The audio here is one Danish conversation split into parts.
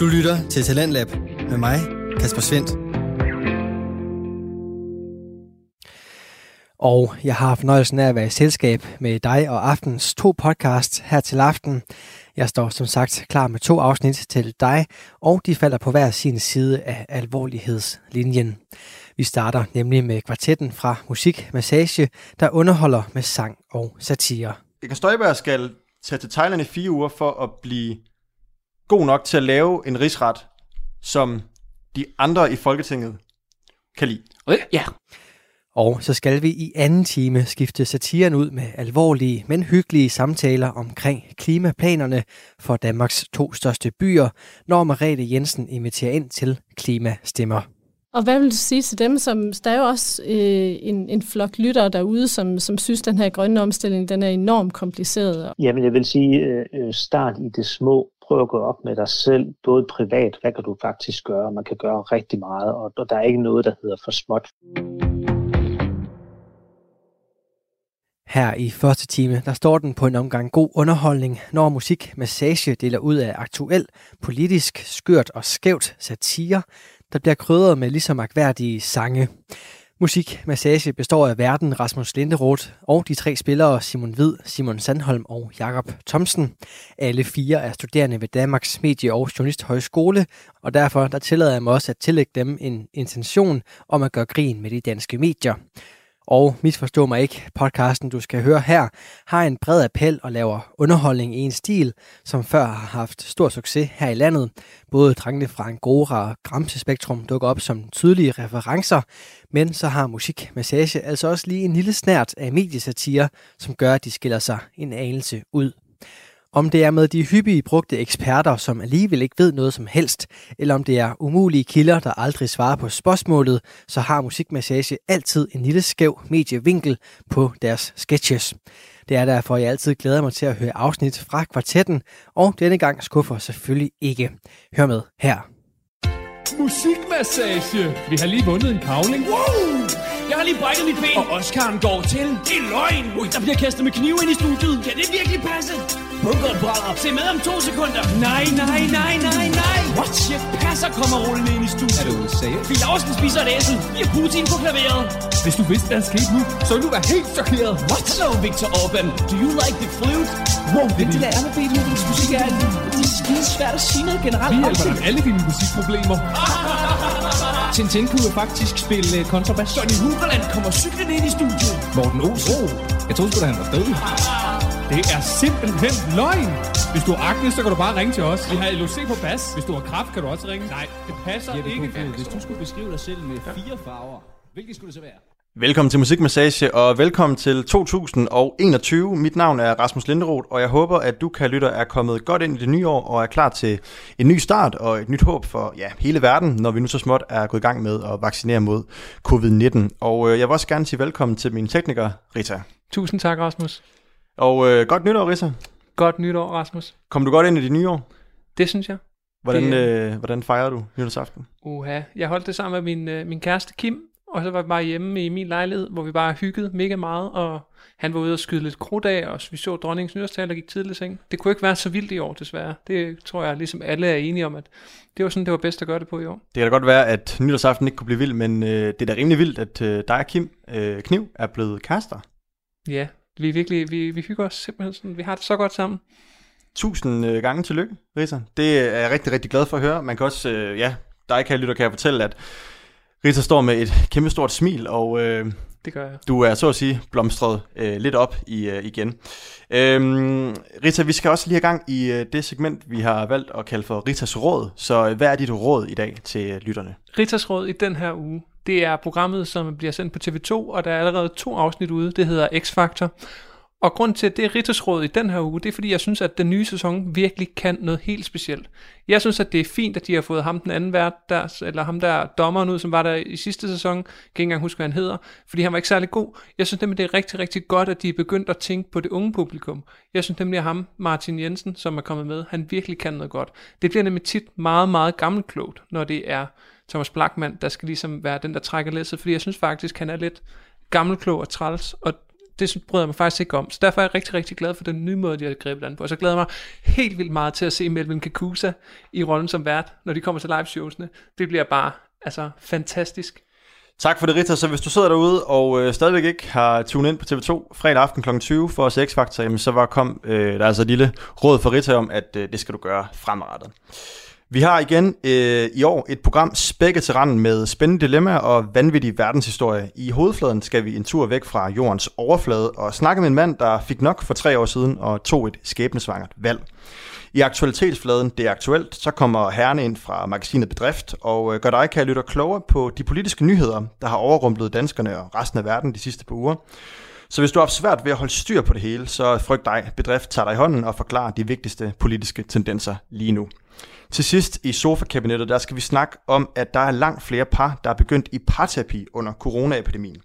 Du lytter til Talentlab med mig, Kasper Svendt. Og jeg har fornøjelsen af at være i selskab med dig og aftens to podcasts her til aften. Jeg står som sagt klar med to afsnit til dig, og de falder på hver sin side af alvorlighedslinjen. Vi starter nemlig med kvartetten fra Musik Massage, der underholder med sang og satire. Inger Støjberg skal tage til Thailand i fire uger for at blive god nok til at lave en rigsret, som de andre i Folketinget kan lide. Ja. Og så skal vi i anden time skifte satiren ud med alvorlige, men hyggelige samtaler omkring klimaplanerne for Danmarks to største byer, når Marete Jensen inviterer ind til Klimastemmer. Og hvad vil du sige til dem, som der er jo også øh, en, en flok lyttere derude, som, som synes, den her grønne omstilling den er enormt kompliceret? Jamen, jeg vil sige, øh, start i det små. Prøv at gå op med dig selv, både privat, hvad kan du faktisk gøre? Man kan gøre rigtig meget, og, og der er ikke noget, der hedder for småt. Her i første time, der står den på en omgang god underholdning, når musik massage deler ud af aktuel, politisk, skørt og skævt satire, der bliver krydret med ligesom magværdige sange. Musik Massage består af verden Rasmus Linderoth og de tre spillere Simon Hvid, Simon Sandholm og Jakob Thomsen. Alle fire er studerende ved Danmarks Medie- og Journalisthøjskole, og derfor der tillader jeg mig også at tillægge dem en intention om at gøre grin med de danske medier. Og misforstå mig ikke, podcasten du skal høre her har en bred appel og laver underholdning i en stil, som før har haft stor succes her i landet. Både drengene fra Angora og Gramse Spektrum dukker op som tydelige referencer, men så har musikmassage altså også lige en lille snært af mediesatire, som gør, at de skiller sig en anelse ud. Om det er med de hyppige brugte eksperter, som alligevel ikke ved noget som helst, eller om det er umulige kilder, der aldrig svarer på spørgsmålet, så har Musikmassage altid en lille skæv medievinkel på deres sketches. Det er derfor, jeg altid glæder mig til at høre afsnit fra kvartetten, og denne gang skuffer selvfølgelig ikke. Hør med her. Musikmassage. Vi har lige vundet en kavling. Wow! Jeg har lige brækket mit ben. Og Oscar'en går til. Det er løgn. Ui, der bliver kastet med knive ind i studiet. Kan det virkelig passe? Bunkeren brænder. Se med om to sekunder. Nej, nej, nej, nej, nej. What? Chef Passer kommer rullende ind i studiet. Er du seriøs? Fie Laursen spiser et æsel. Vi har Putin på klaveret. Hvis du vidste, hvad der skete nu, så ville du være helt chokeret. What? Hello, Victor Orban. Do you like the flute? Wow, det er det der er med Beethovens musik er, det er skide svært at sige noget generelt. Vi hjælper dig med alle dine musikproblemer. Tintin kunne faktisk spille uh, kontrabas. Johnny Huberland kommer cyklen ind i studiet. Morten Olsen. Jeg troede sgu da, han var død. Det er simpelthen løgn. Hvis du har akne, så kan du bare ringe til os. Vi har LOC på bas. Hvis du har kraft, kan du også ringe. Nej, det passer ikke. Hvis du skulle beskrive dig selv med fire farver, hvilke skulle det så være? Velkommen til Musikmassage, og velkommen til 2021. Mit navn er Rasmus Linderoth, og jeg håber, at du, kan lytter, er kommet godt ind i det nye år og er klar til en ny start og et nyt håb for ja, hele verden, når vi nu så småt er gået i gang med at vaccinere mod covid-19. Og øh, jeg vil også gerne sige velkommen til min tekniker, Rita. Tusind tak, Rasmus. Og øh, godt nytår, Rita. Godt nytår, Rasmus. Kom du godt ind i det nye år? Det synes jeg. Hvordan, Det- øh, hvordan fejrer du nytårsaften? Uha. Jeg holdt det sammen med min, øh, min kæreste Kim, og så var vi bare hjemme i min lejlighed, hvor vi bare hyggede mega meget, og han var ude og skyde lidt krudt af, og vi så dronningens nytårstal og gik tidligt seng. Det kunne ikke være så vildt i år, desværre. Det tror jeg, ligesom alle er enige om, at det var sådan, det var bedst at gøre det på i år. Det kan da godt være, at nytårsaften ikke kunne blive vild, men øh, det er da rimelig vildt, at øh, dig og Kim øh, Kniv er blevet kærester. Ja, vi er virkelig, vi, vi hygger os simpelthen sådan, vi har det så godt sammen. Tusind øh, gange tillykke, Rita. Det er jeg rigtig, rigtig glad for at høre. Man kan også, øh, ja, dig kan lytter, kan jeg fortælle, at Rita står med et kæmpe stort smil, og øh, Det gør jeg. du er så at sige blomstret øh, lidt op i, øh, igen. Øhm, Rita, vi skal også lige have gang i øh, det segment, vi har valgt at kalde for Ritas Råd. Så øh, hvad er dit råd i dag til øh, lytterne? Ritas Råd i den her uge, det er programmet, som bliver sendt på TV2, og der er allerede to afsnit ude. Det hedder X-Factor. Og grund til, at det er Rittersråd i den her uge, det er fordi, jeg synes, at den nye sæson virkelig kan noget helt specielt. Jeg synes, at det er fint, at de har fået ham den anden vært, der, eller ham der dommeren ud, som var der i sidste sæson. Jeg kan ikke engang huske, hvad han hedder, fordi han var ikke særlig god. Jeg synes nemlig, det er rigtig, rigtig godt, at de er begyndt at tænke på det unge publikum. Jeg synes nemlig, at ham, Martin Jensen, som er kommet med, han virkelig kan noget godt. Det bliver nemlig tit meget, meget gammelklogt, når det er Thomas Blackman, der skal ligesom være den, der trækker læsset, fordi jeg synes faktisk, han er lidt gammelklog og træls, og det bryder jeg mig faktisk ikke om. Så derfor er jeg rigtig, rigtig glad for den nye måde, de har grebet an på. Og så glæder jeg mig helt vildt meget til at se Melvin Kakusa i rollen som vært, når de kommer til liveshowsene. Det bliver bare altså fantastisk. Tak for det, Rita. Så hvis du sidder derude og øh, stadigvæk ikke har tunet ind på TV2 fredag aften kl. 20 for at se X-Factor, så var kom øh, der er altså et lille råd for Rita om, at øh, det skal du gøre fremadrettet. Vi har igen øh, i år et program spækket til randen med spændende dilemmaer og vanvittig verdenshistorie. I hovedfladen skal vi en tur væk fra jordens overflade og snakke med en mand, der fik nok for tre år siden og tog et skæbnesvangert valg. I aktualitetsfladen Det er aktuelt, så kommer herrene ind fra magasinet Bedrift og øh, gør dig, kan lytte klogere på de politiske nyheder, der har overrumplet danskerne og resten af verden de sidste par uger. Så hvis du har haft svært ved at holde styr på det hele, så frygt dig, Bedrift tager dig i hånden og forklarer de vigtigste politiske tendenser lige nu. Til sidst i sofakabinettet, der skal vi snakke om, at der er langt flere par, der er begyndt i parterapi under coronaepidemien.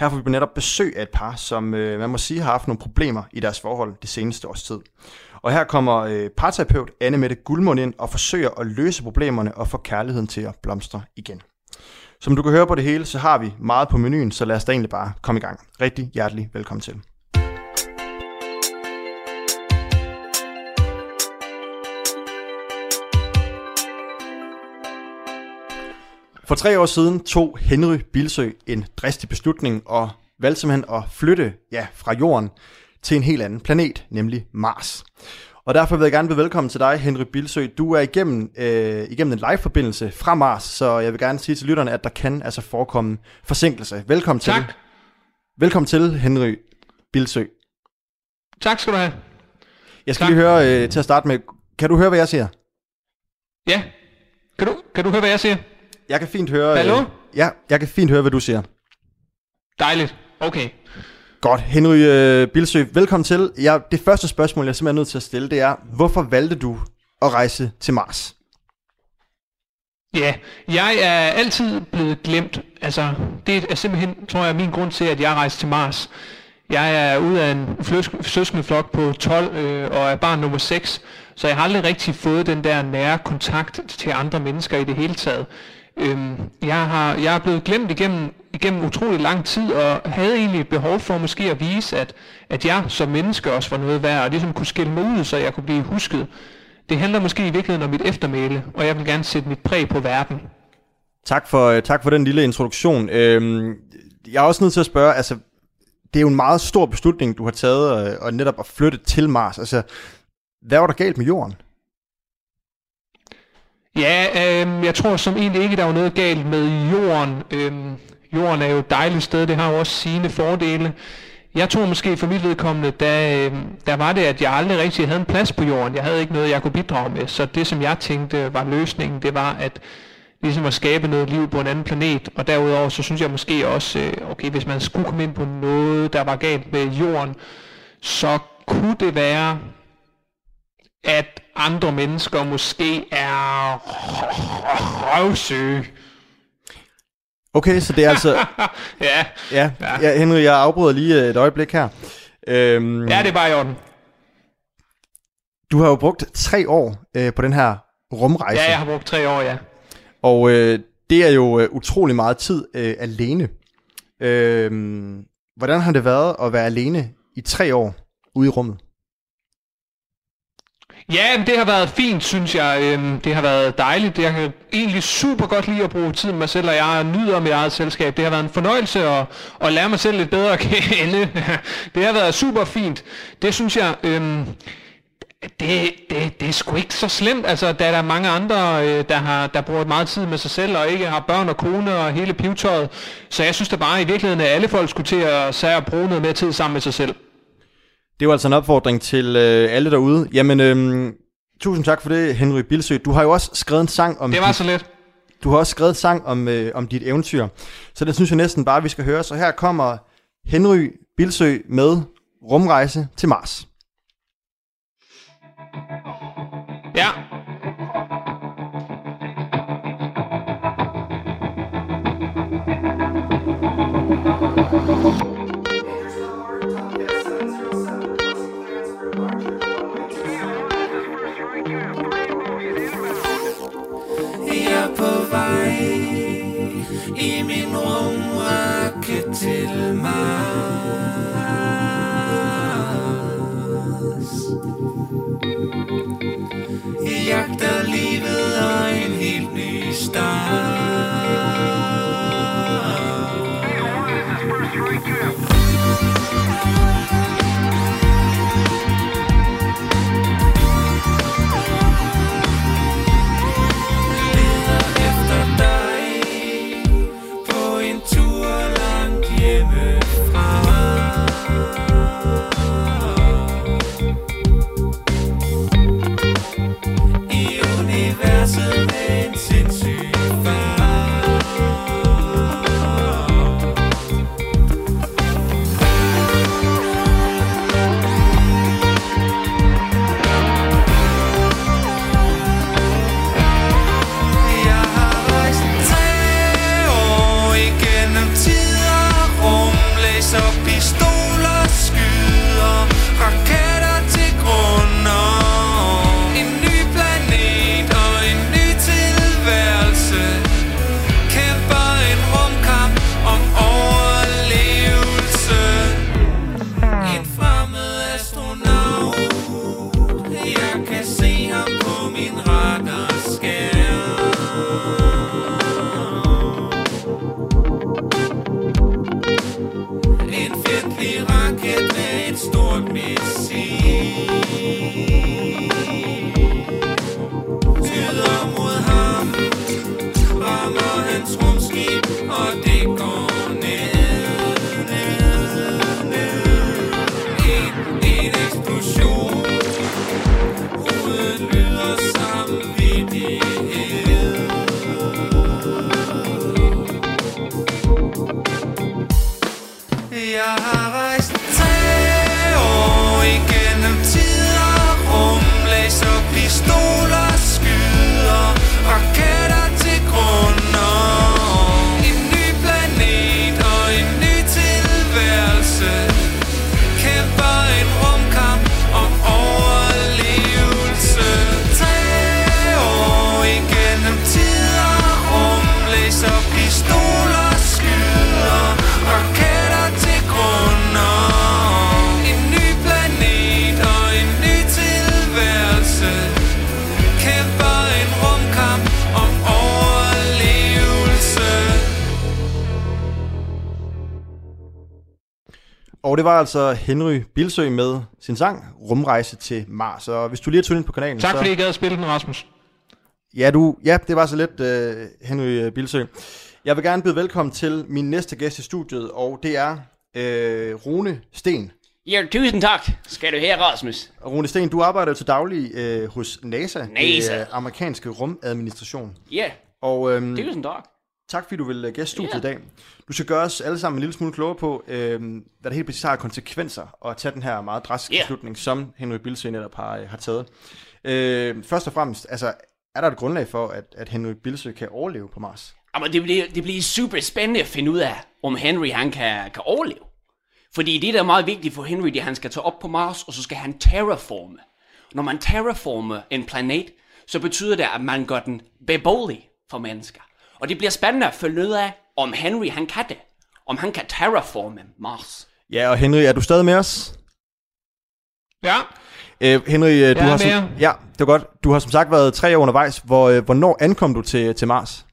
Her får vi netop besøg af et par, som øh, man må sige har haft nogle problemer i deres forhold det seneste års tid. Og her kommer øh, parterapeut Anne Mette Guldmund ind og forsøger at løse problemerne og få kærligheden til at blomstre igen. Som du kan høre på det hele, så har vi meget på menuen, så lad os da egentlig bare komme i gang. Rigtig hjertelig velkommen til. For tre år siden tog Henry Bilsø en dristig beslutning og valgte simpelthen at flytte ja, fra jorden til en helt anden planet, nemlig Mars. Og derfor vil jeg gerne byde velkommen til dig, Henry Bilsø. Du er igennem, øh, igennem en live-forbindelse fra Mars, så jeg vil gerne sige til lytterne, at der kan altså forekomme forsinkelse. Velkommen tak. til. Velkommen til, Henry Bilsø. Tak skal du have. Jeg skal Tak. lige høre øh, til at starte med, kan du høre, hvad jeg siger? Ja, kan du, kan du høre, hvad jeg siger? Jeg kan fint høre... Hallo? Øh, ja, jeg kan fint høre, hvad du siger. Dejligt. Okay. Godt. Henry øh, Bilsø, velkommen til. Ja, det første spørgsmål, jeg er simpelthen nødt til at stille, det er, hvorfor valgte du at rejse til Mars? Ja, jeg er altid blevet glemt. Altså, det er simpelthen, tror jeg, min grund til, at jeg rejste til Mars. Jeg er ude af en søskendeflok på 12 øh, og er barn nummer 6, så jeg har aldrig rigtig fået den der nære kontakt til andre mennesker i det hele taget. Øhm, jeg, har, jeg er blevet glemt igennem, igennem utrolig lang tid, og havde egentlig behov for måske at vise, at, at jeg som menneske også var noget værd, og ligesom kunne skille mig ud, så jeg kunne blive husket. Det handler måske i virkeligheden om mit eftermæle, og jeg vil gerne sætte mit præg på verden. Tak for, øh, tak for den lille introduktion. Øhm, jeg er også nødt til at spørge, altså, det er jo en meget stor beslutning, du har taget, øh, og netop at flytte til Mars. Altså, hvad var der galt med jorden? Ja, øh, jeg tror som egentlig ikke, der var noget galt med jorden. Øh, jorden er jo et dejligt sted, det har jo også sine fordele. Jeg tror måske for mit vedkommende, der, øh, der var det, at jeg aldrig rigtig havde en plads på jorden. Jeg havde ikke noget, jeg kunne bidrage med. Så det, som jeg tænkte var løsningen, det var at ligesom at skabe noget liv på en anden planet. Og derudover, så synes jeg måske også, øh, okay, hvis man skulle komme ind på noget, der var galt med jorden, så kunne det være, at andre mennesker måske er røvsyge. Okay, så det er altså... ja, ja, ja, Henry, jeg afbryder lige øh, et øjeblik her. Øhm, ja, det er bare i orden. Du har jo brugt tre år øh, på den her rumrejse. Ja, jeg har brugt tre år, ja. Og øh, det er jo øh, utrolig meget tid øh, alene. Øh, hvordan har det været at være alene i tre år ude i rummet? Ja, men det har været fint, synes jeg. Øhm, det har været dejligt. Jeg kan egentlig super godt lide at bruge tid med mig selv, og jeg nyder mit eget selskab. Det har været en fornøjelse at, at lære mig selv lidt bedre at kende. Det har været super fint. Det synes jeg... Øhm, det, det, det er sgu ikke så slemt. Altså, der er der mange andre, øh, der, har, der bruger meget tid med sig selv, og ikke har børn og kone og hele pivtøjet. Så jeg synes da bare i virkeligheden, at alle folk skulle til at, at bruge noget mere tid sammen med sig selv. Det var altså en opfordring til øh, alle derude. Jamen, øh, tusind tak for det, Henry Bilsø. Du har jo også skrevet en sang om... Det var dit, så let. Du har også skrevet en sang om, øh, om dit eventyr. Så det synes jeg næsten bare, vi skal høre. Så her kommer Henry Bilsø med Rumrejse til Mars. Ja. Jeg er på vej I min rumrakke til Mars. Jeg jagter livet og en helt ny start. This is Bruce Ray det var altså Henry Bilsø med sin sang Rumrejse til Mars. Og hvis du lige har tunet ind på kanalen, Tak så... fordi I gad at spille den, Rasmus. Ja, du, ja, det var så lidt, uh, Henry Bilsø. Jeg vil gerne byde velkommen til min næste gæst i studiet, og det er uh, Rune Sten. Ja, tusind tak, skal du her, Rasmus. Og Rune Sten, du arbejder jo til daglig uh, hos NASA, NASA. det uh, amerikanske rumadministration. Ja, Og um, tusind tak. Tak fordi du vil uh, gæste studiet Ja. i dag. Du skal gøre os alle sammen en lille smule klogere på, uh, hvad det helt præcis har konsekvenser at tage den her meget drastiske Ja. beslutning, som Henry Bilsø netop har, uh, har taget. Uh, først og fremmest, altså, er der et grundlag for, at, at Henry Bilsø kan overleve på Mars? Jamen, det bliver, det bliver super spændende at finde ud af, om Henry han kan, kan overleve. Fordi det, der er meget vigtigt for Henry, det er, at han skal tage op på Mars, og så skal han terraforme. Når man terraformer en planet, så betyder det, at man gør den beboelig for mennesker. Og det bliver spændende at følge ud af, om Henry han kan det. Om han kan terraforme Mars. Ja, og Henry, er du stadig med os? Ja, Øh, Henry, øh, du er har med som, ja, det var godt. Du har som sagt været tre år undervejs. Hvor, øh, hvornår ankom du til, til Mars?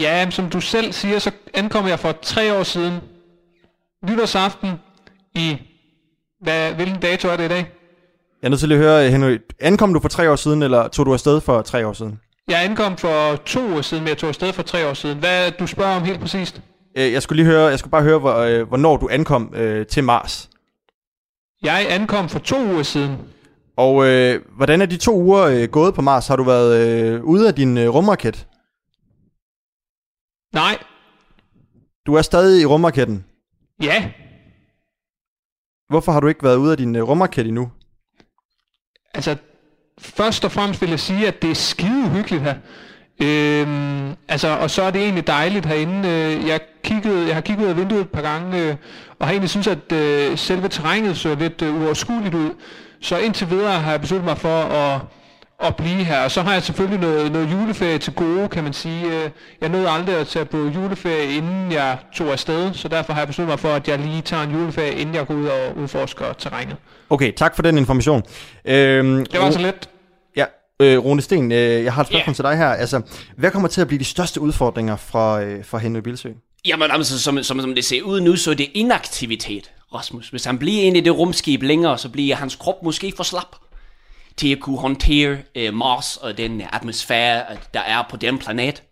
ja som du selv siger, så ankom jeg for tre år siden. Nytårsaften i... Hvad, hvilken dato er det i dag? Jeg er nødt til lige at høre, Henry, ankom du for tre år siden, eller tog du afsted for tre år siden? Jeg ankom for to år siden, men jeg tog afsted for tre år siden. Hvad du spørger om helt præcist? Øh, jeg skulle lige høre, jeg skulle bare høre, hvor, øh, hvornår du ankom øh, til Mars. Jeg ankom for to uger siden. Og øh, hvordan er de to uger øh, gået på Mars? Har du været øh, ude af din øh, rumraket? Nej, Du er stadig i rumraketten. ja, Hvorfor har du ikke været ude af din øh, rumraket endnu? altså først og fremmest vil jeg sige, at det er skide uhyggeligt her. Øhm, altså, og så er det egentlig dejligt herinde. Øh, jeg, kiggede, jeg har kigget ud af vinduet et par gange, øh, og har egentlig synes, at øh, selve terrænet så lidt øh, uoverskueligt ud. Så indtil videre har jeg besluttet mig for at, at blive her. Og så har jeg selvfølgelig noget, noget juleferie til gode, kan man sige. Øh, Jeg nåede aldrig at tage på juleferie, inden jeg tog afsted, så derfor har jeg besluttet mig for, at jeg lige tager en juleferie, inden jeg går ud og udforsker terrænet. Okay, tak for den information. Øhm, Det var så let. Ja, øh, Rune Sten, øh, jeg har et spørgsmål yeah. til dig her. Altså, hvad kommer til at blive de største udfordringer for, øh, for Henry Bilsø? Jamen, altså, som, som, som det ser ud nu, så er det inaktivitet, Rasmus. Hvis han bliver inde i det rumskib længere, så bliver hans krop måske for slap til at kunne håndtere øh, Mars og den atmosfære, der er på den planet.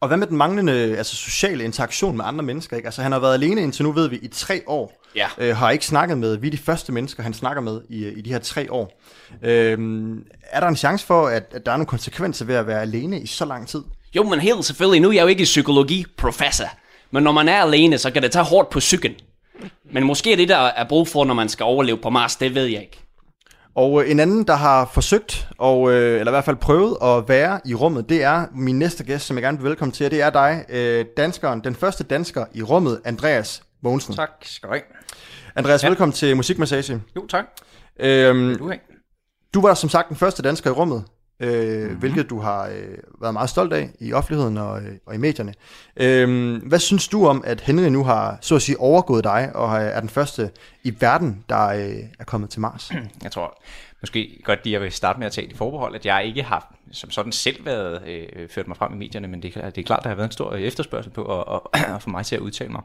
Og hvad med den manglende altså, sociale interaktion med andre mennesker? Ikke? Altså, han har været alene indtil nu, ved vi, i tre år. Ja. Øh, har ikke snakket med, vi er de første mennesker, han snakker med i, i de her tre år. Øhm, er der en chance for, at, at der er nogle konsekvenser ved at være alene i så lang tid? Jo, men helt selvfølgelig, nu er jeg jo ikke psykologiprofessor, men når man er alene, så kan det tage hårdt på psyken. Men måske er det, der er brug for, når man skal overleve på Mars, det ved jeg ikke. Og øh, en anden, der har forsøgt, og, øh, eller i hvert fald prøvet at være i rummet, det er min næste gæst, som jeg gerne vil velkommen til, det er dig, øh, danskeren, den første dansker i rummet, Andreas Mogensen. Tak skal du have. Andreas, ja. Velkommen til Musikmassage. Jo, tak. Øhm, Du du var som sagt den første dansker i rummet, øh, Mhm. mm-hmm. hvilket du har øh, været meget stolt af i offentligheden og, øh, og i medierne. Øh, hvad synes du om, at Henry nu har så at sige overgået dig, og er er den første i verden, der øh, er kommet til Mars? Jeg tror måske godt lige, jeg vil starte med at tage det forbehold, at jeg ikke har som sådan selv været øh, ført mig frem i medierne, men det, er- det er klart, der har været en stor øh, efterspørgsel på at, og, at få mig til at udtale mig.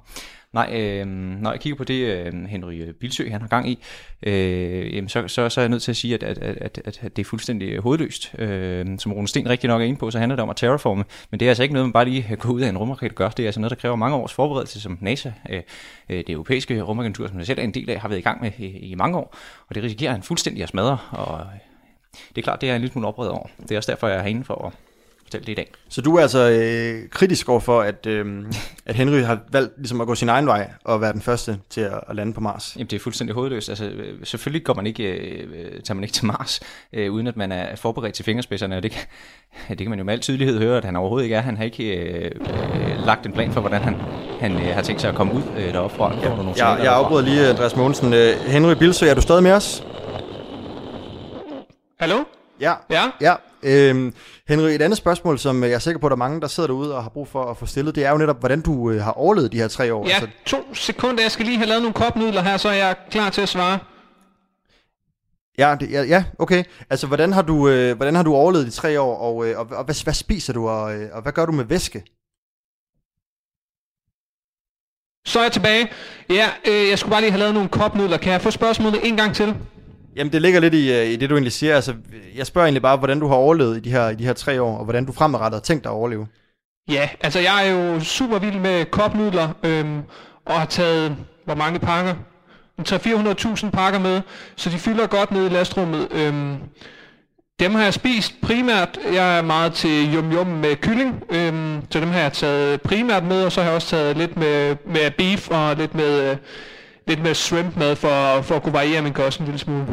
Nej, øh, når jeg kigger på det, øh, Henry øh, Bilsø han har gang i, øh, jamen så, så, så er jeg nødt til at sige, at, at, at, at, at det er fuldstændig øh, hovedløst. Øh, som Rune Sten rigtig nok er inde på, så handler det om at terraforme, men det er altså ikke noget, man bare lige går ud af en rumraket gør. Det er altså noget, der kræver mange års forberedelse, som NASA, øh, det europæiske rumagentur, som jeg selv er en del af, har været i gang med i, i mange år, og det risikerer han fuldstændig at smadre, og det er klart, det er jeg en lille smule oprevet over. Det er også derfor, jeg er herinde for at fortælle det i dag. Så du er altså øh, kritisk over for, at, øh, at Henry har valgt ligesom at gå sin egen vej og være den første til at, at lande på Mars? Jamen, det er fuldstændig hovedløst. Altså, øh, selvfølgelig går man ikke, øh, tager man ikke til Mars, øh, uden at man er forberedt til fingerspidserne, og det kan, det kan man jo med al tydelighed høre, at han overhovedet ikke er. Han har ikke øh, øh, lagt en plan for, hvordan han, han øh, har tænkt sig at komme ud øh, deroppe fra. Ja, Jeg, jeg afbryder lige, Andreas Mogensen. Øh, Henry Bilsø, er du stadig med os? Hallo? Ja. Ja? ja. Øhm, Henry, et andet spørgsmål, som jeg er sikker på, at der er mange, der sidder derude og har brug for at få stillet, det er jo netop, hvordan du øh, har overlevet de her tre år. Ja, to sekunder. Jeg skal lige have lavet nogle kopnudler her, så er jeg klar til at svare. Ja, det, ja, ja, okay. Altså, hvordan har du, øh, hvordan har du overlevet de tre år, og, øh, og, og hvad, hvad spiser du, og, øh, og hvad gør du med væske? Så er jeg tilbage. Ja, øh, jeg skulle bare lige have lavet nogle kopnudler. Kan jeg få spørgsmålet en gang til? Jamen, det ligger lidt i, øh, i det, du egentlig siger. Altså, jeg spørger egentlig bare, hvordan du har overlevet i de her, i de her tre år, og hvordan du fremadrettet har tænkt dig at overleve. Ja, altså jeg er jo super vild med kopnudler, øhm, og har taget, hvor mange pakker? 300-400.000 pakker med, så de fylder godt ned i lastrummet. Øhm, dem har jeg spist primært, jeg er meget til yum yum med kylling, øhm, så dem har jeg taget primært med, og så har jeg også taget lidt med, med beef og lidt med, øh, lidt med shrimp med, for, for at kunne variere min kost en lille smule.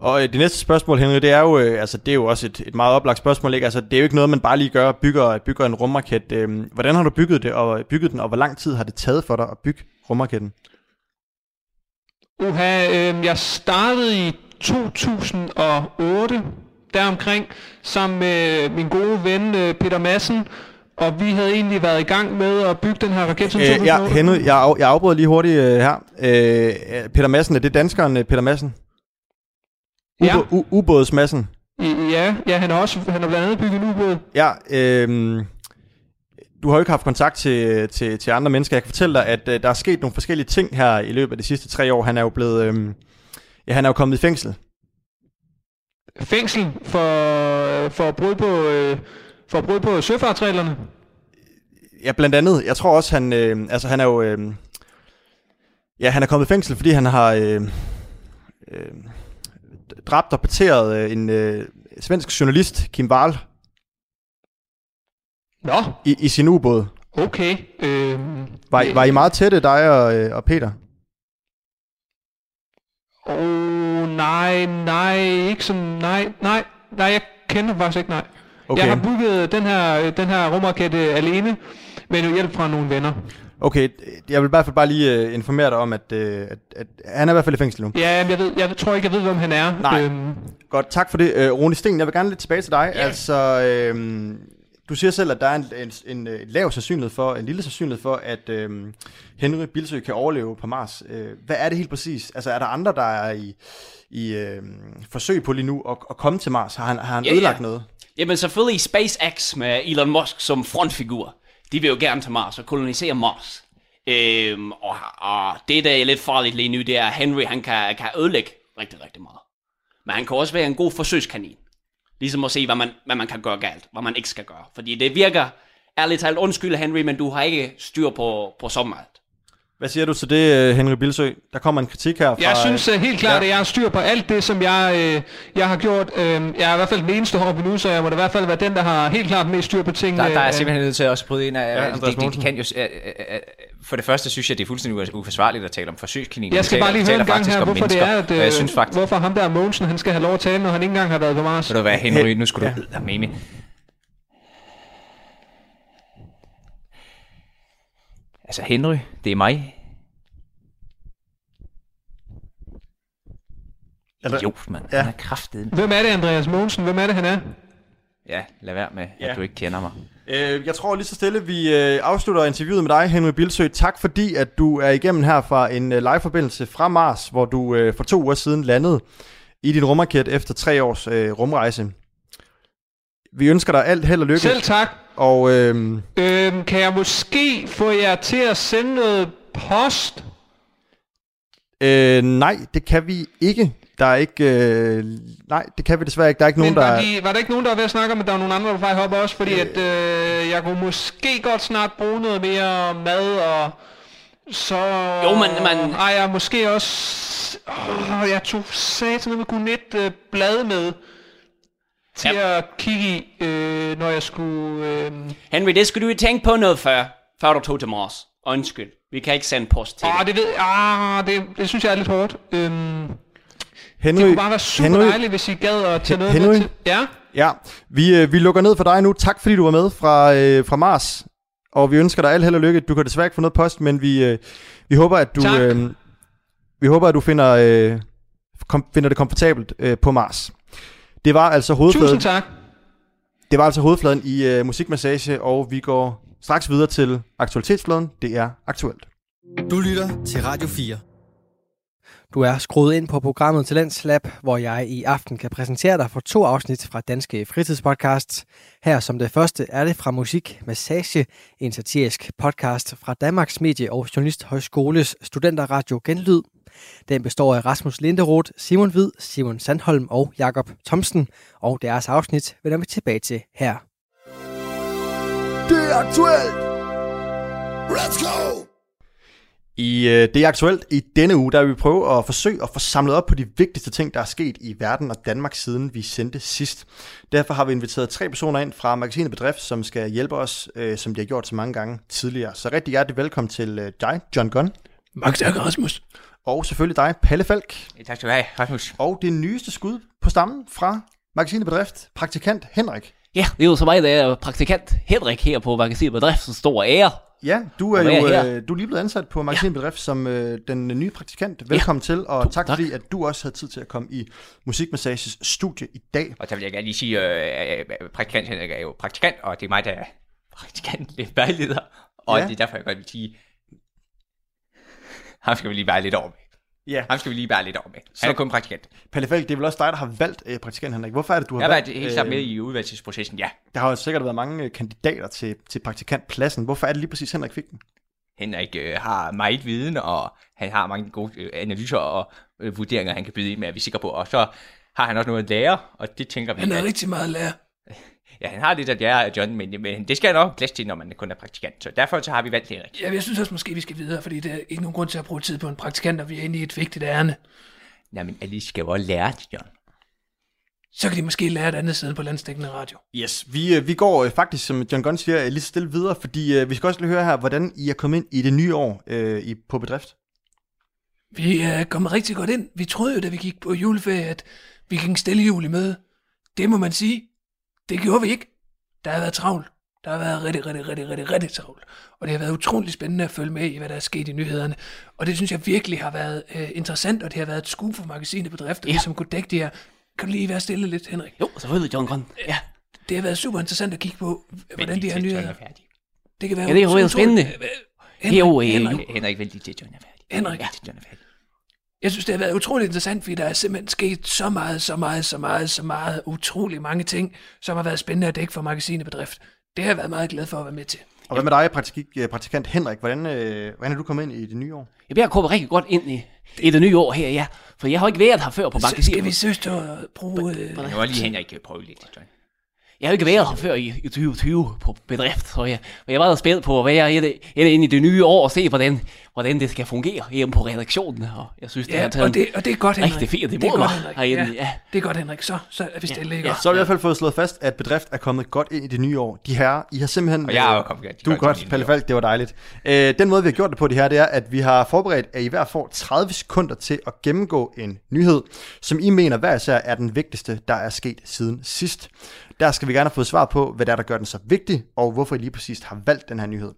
Og øh, det næste spørgsmål, Henry, det er jo, øh, altså, det er jo også et, et meget oplagt spørgsmål. Ikke? Altså, det er jo ikke noget, man bare lige gør, bygger, bygger en rumraket. Øh, hvordan har du bygget, det, og, bygget den, og hvor lang tid har det taget for dig at bygge rumraketten? Uha, øh, jeg startede i 2008 deromkring, sammen med min gode ven øh, Peter Madsen, og vi havde egentlig været i gang med at bygge den her raket som Øh, ja, 2008. Henry, jeg, af, jeg afbryder lige hurtigt øh, her. Øh, Peter Madsen, er det danskeren øh, Peter Madsen? Ja. U- ubådsmassen? Ja, ja, han har også han har blandt andet bygget en ubåd. Ja, øh, du har jo ikke haft kontakt til, til, til andre mennesker. Jeg kan fortælle dig, at øh, der er sket nogle forskellige ting her i løbet af de sidste tre år. Han er jo blevet, øh, ja, han er jo kommet i fængsel. Fængsel for, for at bryde på, øh, for bryde på søfartsreglerne. Ja, blandt andet. Jeg tror også, han, øh, altså han er jo, øh, ja, han er kommet i fængsel, fordi han har øh, øh, dræbt og parteret øh, en øh, svensk journalist, Kim Wahl, Nå, i, i sin ubåd. okay. Øh, Var, I- var I meget tætte, dig og, øh, og Peter? Åh, oh, nej, nej, ikke sådan, nej, nej, nej, jeg kender faktisk ikke, nej. Okay. Jeg har bygget den her, den her rumraket øh, alene, med hjælp fra nogle venner. Okay, jeg vil i hvert fald bare lige øh, informere dig om, at, øh, at, at han er i hvert fald i fængsel nu. Ja, men jeg, ved, jeg tror ikke, jeg ved, hvem han er. Nej. Øhm, Godt, tak for det. Øh, Rune Sten, jeg vil gerne lidt tilbage til dig. Yeah. Altså, øh, du siger selv, at der er en, en, en, en lav sandsynlighed for, en lille sandsynlighed for, at øh, Henry Bilsø kan overleve på Mars. Øh, hvad er det helt præcis? Altså, er der andre, der er i, i øh, forsøg på lige nu at, at komme til Mars? Har han, har han Ja, ja. ødelagt noget? Jamen selvfølgelig SpaceX med Elon Musk som frontfigur. De vil jo gerne til Mars og kolonisere Mars. Øhm, og, og det, der er lidt farligt lige nu, det er, at Henry han kan, kan ødelægge rigtig, rigtig meget. Men han kan også være en god forsøgskanin. Ligesom at se, hvad man, hvad man kan gøre galt, hvad man ikke skal gøre. Fordi det virker, ærligt talt, undskyld Henry, men du har ikke styr på, på så meget. Hvad siger du til det, øh, Henry Bilsø? Der kommer en kritik her fra... Jeg synes uh, helt klart, ja. at jeg har styr på alt det, som jeg, øh, jeg har gjort. Øh, jeg er i hvert fald den eneste heroppe nu, så jeg må da i hvert fald være den, der har helt klart mest styr på tingene. Der, der er Øh, simpelthen nødt til at også bryde ind af, Ja, ja, Andreas de, de, de Mogensen. kan jo, øh, øh, øh, for det første synes jeg, det er fuldstændig uforsvarligt at tale om forsøgskaniner. Jeg skal Vi bare taler- lige høre en taler gang her, hvorfor det er, at, og jeg øh, synes faktisk, hvorfor ham der Mogensen, han skal have lov at tale, når han ikke engang har været på Mars. ved du hvad, Henry, nu skulle du ja. med Altså Henry, det er mig. Eller- Jo, mand. Ja. Ja. Han er kraftet. Hvem er det, Andreas Mogensen? Hvem er det, han er? Ja, lad være med, Ja. at du ikke kender mig. Øh, jeg tror lige så stille, vi øh, afslutter interviewet med dig, Henry Bilsø. Tak fordi, at du er igennem her fra en øh, live-forbindelse fra Mars, hvor du øh, for to uger siden landede i din rumraket efter tre års øh, rumrejse. Vi ønsker dig alt held og lykke. Selv tak. Og øh, Øhm, kan jeg måske få jer til at sende noget post? øh, nej, det kan vi ikke. Der er ikke... Øh, nej, det kan vi desværre ikke. Der er ikke nogen, Men der... var, er- de, var der ikke nogen, der var ved at snakke om, at der var nogle andre, der vej op også? Fordi at, øh, jeg kunne måske godt snart bruge noget mere mad, og så... Jo, men- men- Ej, jeg måske også... Åh, jeg tog satan med Gunet øh, blad med til Ja. at kigge i, øh, når jeg skulle... Øh... Henry, det skulle du jo tænke på noget før, før du tog til Mars. Undskyld, vi kan ikke sende post til Ah, dig. det ved ah, det, det synes jeg er lidt hårdt. Øhm, Henry, det kunne bare være super Henry, dejligt, hvis I gad at tage noget Henry? med til. Ja? Ja, vi, øh, vi lukker ned for dig nu. Tak fordi du var med fra, øh, fra Mars. Og vi ønsker dig alt held og lykke. Du kan desværre ikke få noget post, men vi, øh, vi håber, at du, Tak. øh, vi håber, at du finder, øh, kom, finder det komfortabelt øh, på Mars. Det var altså hovedfladen, Tusind tak. det var altså hovedfladen i øh, musikmassage, og vi går straks videre til aktualitetsfladen. Det er aktuelt. Du lytter til Radio 4. Du er skruet ind på programmet Talents Lab, hvor jeg i aften kan præsentere dig for to afsnit fra Danske Fritidspodcasts. Her som det første er det fra Musik Massage, en satirisk podcast fra Danmarks Medie- og Journalisthøjskoles studenterradio Genlyd. Den består af Rasmus Linderoth, Simon Hvid, Simon Sandholm og Jakob Thomsen, og deres afsnit vender vi tilbage til her. Det er aktuelt! Let's go! I øh, Det er aktuelt i denne uge, der vil vi prøve at forsøge at få samlet op på de vigtigste ting, der er sket i verden og Danmark siden vi sendte sidst. Derfor har vi inviteret tre personer ind fra magasinet Bedrift, som skal hjælpe os, øh, som de har gjort så mange gange tidligere. Så rigtig hjertelig velkommen til øh, dig, John Gunn, Mange tak, Rasmus. Og selvfølgelig dig, Palle Falk, Ja, tak skal du have, Rasmus. og det nyeste skud på stammen fra magasinet Bedrift, praktikant Henrik. Ja, det er jo så mig, der er praktikant Henrik her på Magasinet Bedrift, som stor ære. Ja, du er jo er øh, du er lige blevet ansat på Magasinet Bedrift som øh, den nye praktikant. Velkommen til, og tak, tak. fordi at du også havde tid til at komme i Musikmassages studie i dag. Og der vil jeg gerne lige sige, øh, øh, praktikant Henrik er jo praktikant, og det er mig, der er praktikant lidt vejleder. Og Ja. ja. det er derfor, jeg godt vil sige, ham skal vi lige være lidt over med. Ja. Ham skal vi lige være lidt over med. Han er kun praktikant. Palle Falk, det er vel også dig, der har valgt øh, praktikant Henrik. Hvorfor er det, du har Jeg har valgt? været helt klart med i udvalgelsesprocessen, ja. Der har jo sikkert været mange øh, kandidater til, til praktikantpladsen. Hvorfor er det lige præcis, Henrik fik den? Henrik øh, har meget viden, og han har mange gode øh, analyser og øh, vurderinger, han kan byde ind med, er vi sikre på. Og så har han også noget at lære, og det tænker vi... Han er at- rigtig meget lærer. Ja, han har lidt af John, men, men det skal han nok plads til, når man kun er praktikant. Så derfor så har vi valgt Henrik. Ja, jeg synes også måske, vi skal videre, fordi der er ikke nogen grund til at bruge tid på en praktikant, og vi er inde i et vigtigt ærne. Jamen, Alice skal jo også lære det, John. Så kan de måske lære et andet sted på landstækkende radio. Yes, vi, øh, vi går øh, faktisk, som John Gunn siger, øh, lige stille videre, fordi vi skal også lige høre her, hvordan I er kommet ind i det nye år øh, i, på bedrift. Vi er kommet rigtig godt ind. Vi troede jo, da vi gik på juleferie, at vi gik stille jul i møde. Det må man sige. Det gjorde vi ikke. Der har været travlt. Der har været rigtig, rigtig, rigtig, rigtig, rigtig travlt. Og det har været utrolig spændende at følge med i, hvad der er sket i nyhederne. Og det synes jeg virkelig har været øh, interessant, og det har været et skue for magasinet bedrifter, Ja. ja. som kunne dække det her. Kan du lige være stille lidt, Henrik? Jo, selvfølgelig, John Grøn. Ja. Det har været super interessant at kigge på, hvordan de her nyheder... er. Det kan være Ja, det er jo utroligt- helt spændende. Henrik, Jo, øh, Henrik, jo. Henrik, vent lige til John er færdig. Henrik. Ja, til John er færdig. Jeg synes, det har været utroligt interessant, fordi der er simpelthen sket så meget, så meget, så meget, så meget, utrolig mange ting, som har været spændende at dække for magasinet bedrift. Det har jeg været meget glad for at være med til. Og hvad med dig, praktik, øh, praktikant Henrik? Hvordan, øh, hvordan er du kommet ind i det nye år? Jeg bliver kommet rigtig godt ind i, i det nye år her, ja. For jeg har ikke været her før på Så magasinet. skal vi søge til at bruge... Øh, Nu må lige Henrik prøve lidt. Jeg har ikke været her før i, i 2020 på bedrift, så jeg, og jeg er meget spændt på at være i det, ind i det nye år og se, hvordan, hvordan det skal fungere hjemme på redaktionen. Og jeg synes, det ja, har taget og det, og det er godt, Henrik. rigtig fint det er imod godt, mig Henrik. herinde. Ja, Ja. det er godt, Henrik. Så, så er vi stille, ikke? Ja, så har vi i hvert fald fået slået fast, at bedrift er kommet godt ind i det nye år. De her, I har simpelthen... Og jeg er jo kommet godt- Du er godt ind i godt, det Palle. Falk, det var dejligt. Øh, den måde, vi har gjort det på det her, det er, at vi har forberedt, at I hver får 30 sekunder til at gennemgå en nyhed, som I mener hver især er den vigtigste, der er sket siden sidst. Der skal vi gerne have fået svar på, hvad der er, der gør den så vigtig, og hvorfor I lige præcis har valgt den her nyhed.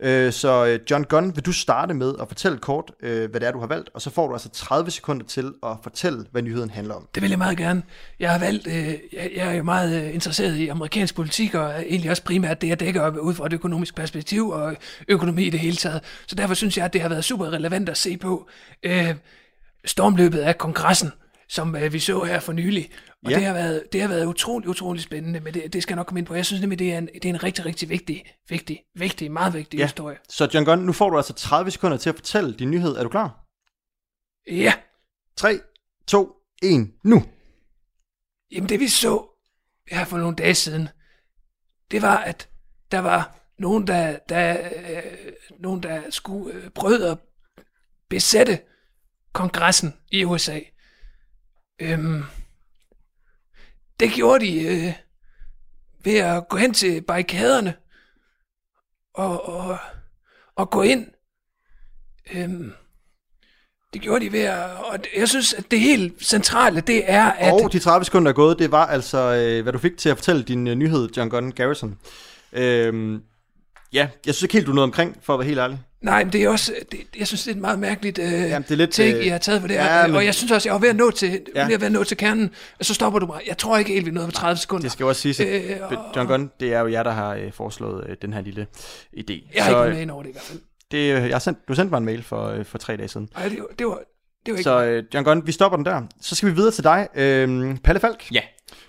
Øh, Så øh, John Gunn, vil du starte med at fortælle kort, øh, hvad det er, du har valgt, og så får du altså 30 sekunder til at fortælle, hvad nyheden handler om. Det vil jeg meget gerne. Jeg har valgt, øh, jeg, er meget øh, interesseret i amerikansk politik, og egentlig også primært det, jeg dækker ud fra et økonomisk perspektiv og økonomi i det hele taget. Så derfor synes jeg, at det har været super relevant at se på øh, stormløbet af kongressen, som øh, vi så her for nylig. Og Ja. det, har været, det har været utrolig, utrolig spændende, men det, det skal jeg nok komme ind på. Jeg synes nemlig, det er en, det er en rigtig, rigtig vigtig, vigtig, vigtig, meget vigtig Ja. historie. Så John Gunn, nu får du altså 30 sekunder til at fortælle din nyhed. Er du klar? Ja, 3, 2, 1, nu! Jamen det vi så her for nogle dage siden, det var, at der var nogen, der, der, øh, nogen, der skulle øh, prøve at besætte kongressen i USA. Øhm, det gjorde de øh, ved at gå hen til barrikaderne og, og, og gå ind. Øhm, det gjorde de ved at... Og jeg synes, at det helt centrale, det er, at... Og de 30 sekunder er gået, det var altså, øh, hvad du fik til at fortælle din øh, nyhed, John Gunn Garrison. Øhm, ja, jeg synes ikke helt, du noget omkring, for at være helt ærlig. Nej, men det er også, det, jeg synes, det er et meget mærkeligt øh, Jamen, det er lidt, ting, øh, I har taget for det ja, her. men- Og jeg synes også, jeg var ved at nå til, Ja. ja. ved at nå til kernen, og så stopper du mig. Jeg tror ikke helt, vi nåede på 30 sekunder. Det skal jo også siges, Øh, og- John Gunn, det er jo jer, der har øh, foreslået øh, den her lille idé. Jeg har ikke øh, været med ind over det i hvert fald. det, øh, jeg har sendt, du sendte mig en mail for, øh, for tre dage siden. Ej, det, var- det var, det var ikke... Så øh, John Gunn, vi stopper den der. Så skal vi videre til dig, øh, Palle Falk. Ja.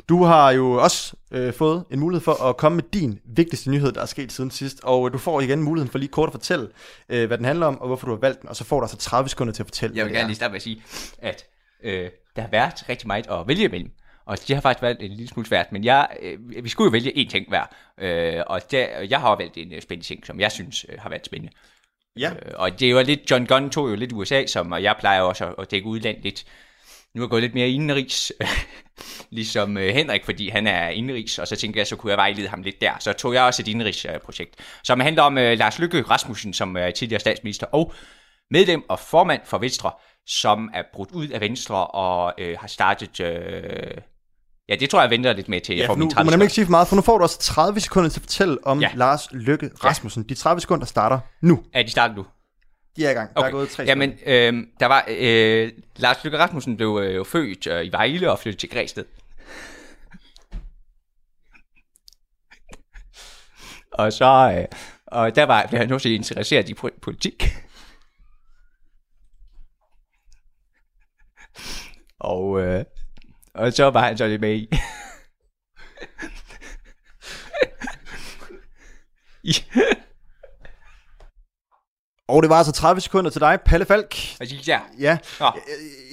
Du har jo også øh, fået en mulighed for at komme med din vigtigste nyhed, der er sket siden sidst. Og øh, du får igen muligheden for lige kort at fortælle, øh, hvad den handler om, og hvorfor du har valgt den. Og så får du altså 30 sekunder til at fortælle, Jeg vil gerne er. lige starte med at sige, at øh, der har været rigtig meget at vælge imellem. Og det har faktisk været en lille smule svært, men jeg, øh, vi skulle jo vælge én ting hver. Øh, og der, jeg har valgt en øh, spændende ting, som jeg synes øh, har været spændende. Ja. Øh, og det er jo lidt, John Gunn tog jo lidt USA, som og jeg plejer også at, at dække udland lidt. Nu er jeg gået lidt mere indenrigs, ligesom øh, Henrik, fordi han er indenrigs, og så tænkte jeg, så kunne jeg vejlede ham lidt der. Så tog jeg også et indenrigs øh, projekt, som handler om øh, Lars Lykke Rasmussen, som er tidligere statsminister, og medlem og formand for Venstre, som er brudt ud af Venstre og øh, har startet... Øh, ja, det tror jeg, jeg venter lidt med til. jeg Ja, får nu, mine du 30 må nemlig sekunder. ikke sige for meget, for nu får du også 30 sekunder til at fortælle om ja. Ja. Lars Lykke Rasmussen. De 30 sekunder starter nu. Er de startet nu? De er i gang. Der er gået tre Jamen, øh, der var... Øh, Lars Lykke Rasmussen blev øh, født øh, i Vejle og flyttede til Græsted. og så... Øh, og der var, blev han også interesseret i po- politik. og, øh, og så var han så lidt med i... Og det var altså 30 sekunder til dig, Palle Falk. Hvad gik der? Ja, Nå.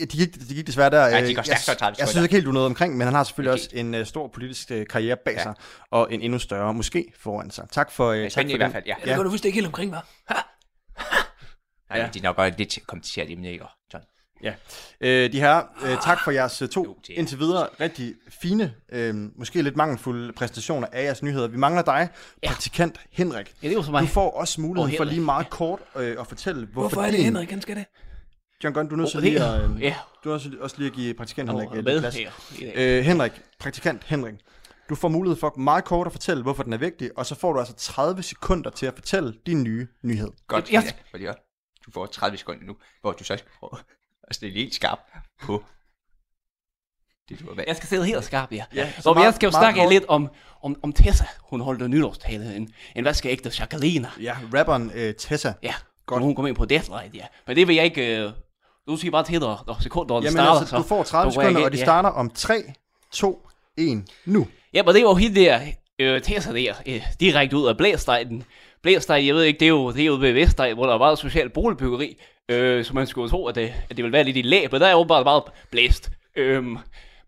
Øh, de gik, de gik desværre der. Ja, de Øh, går stærkt jeg, for 30 jeg synes sekunder. ikke helt, du noget omkring, men han har selvfølgelig også en uh, stor politisk uh, karriere bag Ja. sig, og en endnu større måske foran sig. Tak for, uh, tak for i hvert fald, ja. Ja, det går du vist ikke helt omkring, hva'? Nej, ja. det er nok også lidt kompliceret emne, ikke, John? Ja. Øh, de her, øh, tak for jeres øh, to indtil videre rigtig fine, øh, måske lidt mangelfulde præstationer af jeres nyheder. Vi mangler dig, praktikant Henrik. Ja, det var for mig. Du får også muligheden Åh, for lige meget kort øh, at fortælle, hvorfor, Hvorfor er det din- Henrik, han skal det? John Gunn, du er nødt til Åh, lige at, øh, ja. du er også, også lige at give praktikant Henrik hvad lidt plads. her i dag? Øh, Henrik, praktikant Henrik, Du får mulighed for meget kort at fortælle, hvorfor den er vigtig, og så får du altså 30 sekunder til at fortælle din nye nyhed. Godt, ja, fordi jeg- du får 30 sekunder nu, hvor du så skal prøve at stille helt skarp på det, du har valgt. Jeg skal sidde helt skarp, ja. Ja, så så meget- jeg skal jo snakke kort. lidt om, om, om Tessa. Hun holdt en nytårstale. En, en vaskeægte Jacqueline. Ja, rapperen øh, Tessa. Ja, Godt. Hun kom ind på Deathlight, ja. Men det vil jeg ikke... Øh, du siger bare til, når, når sekunderne Jamen starter. altså, du får 30 så går jeg sekunder, og de ja. starter om 3, 2, 1, nu. Ja, men det var jo hende der, øh, Tessa der, øh, direkte ud af Blæstegnen. Blæstegn, jeg ved ikke, det er jo, det er jo ved Vestegn, hvor der er meget socialt boligbyggeri, øh, så man skulle tro, at det, at det ville være lidt i læ, men der er bare meget blæst. Øhm,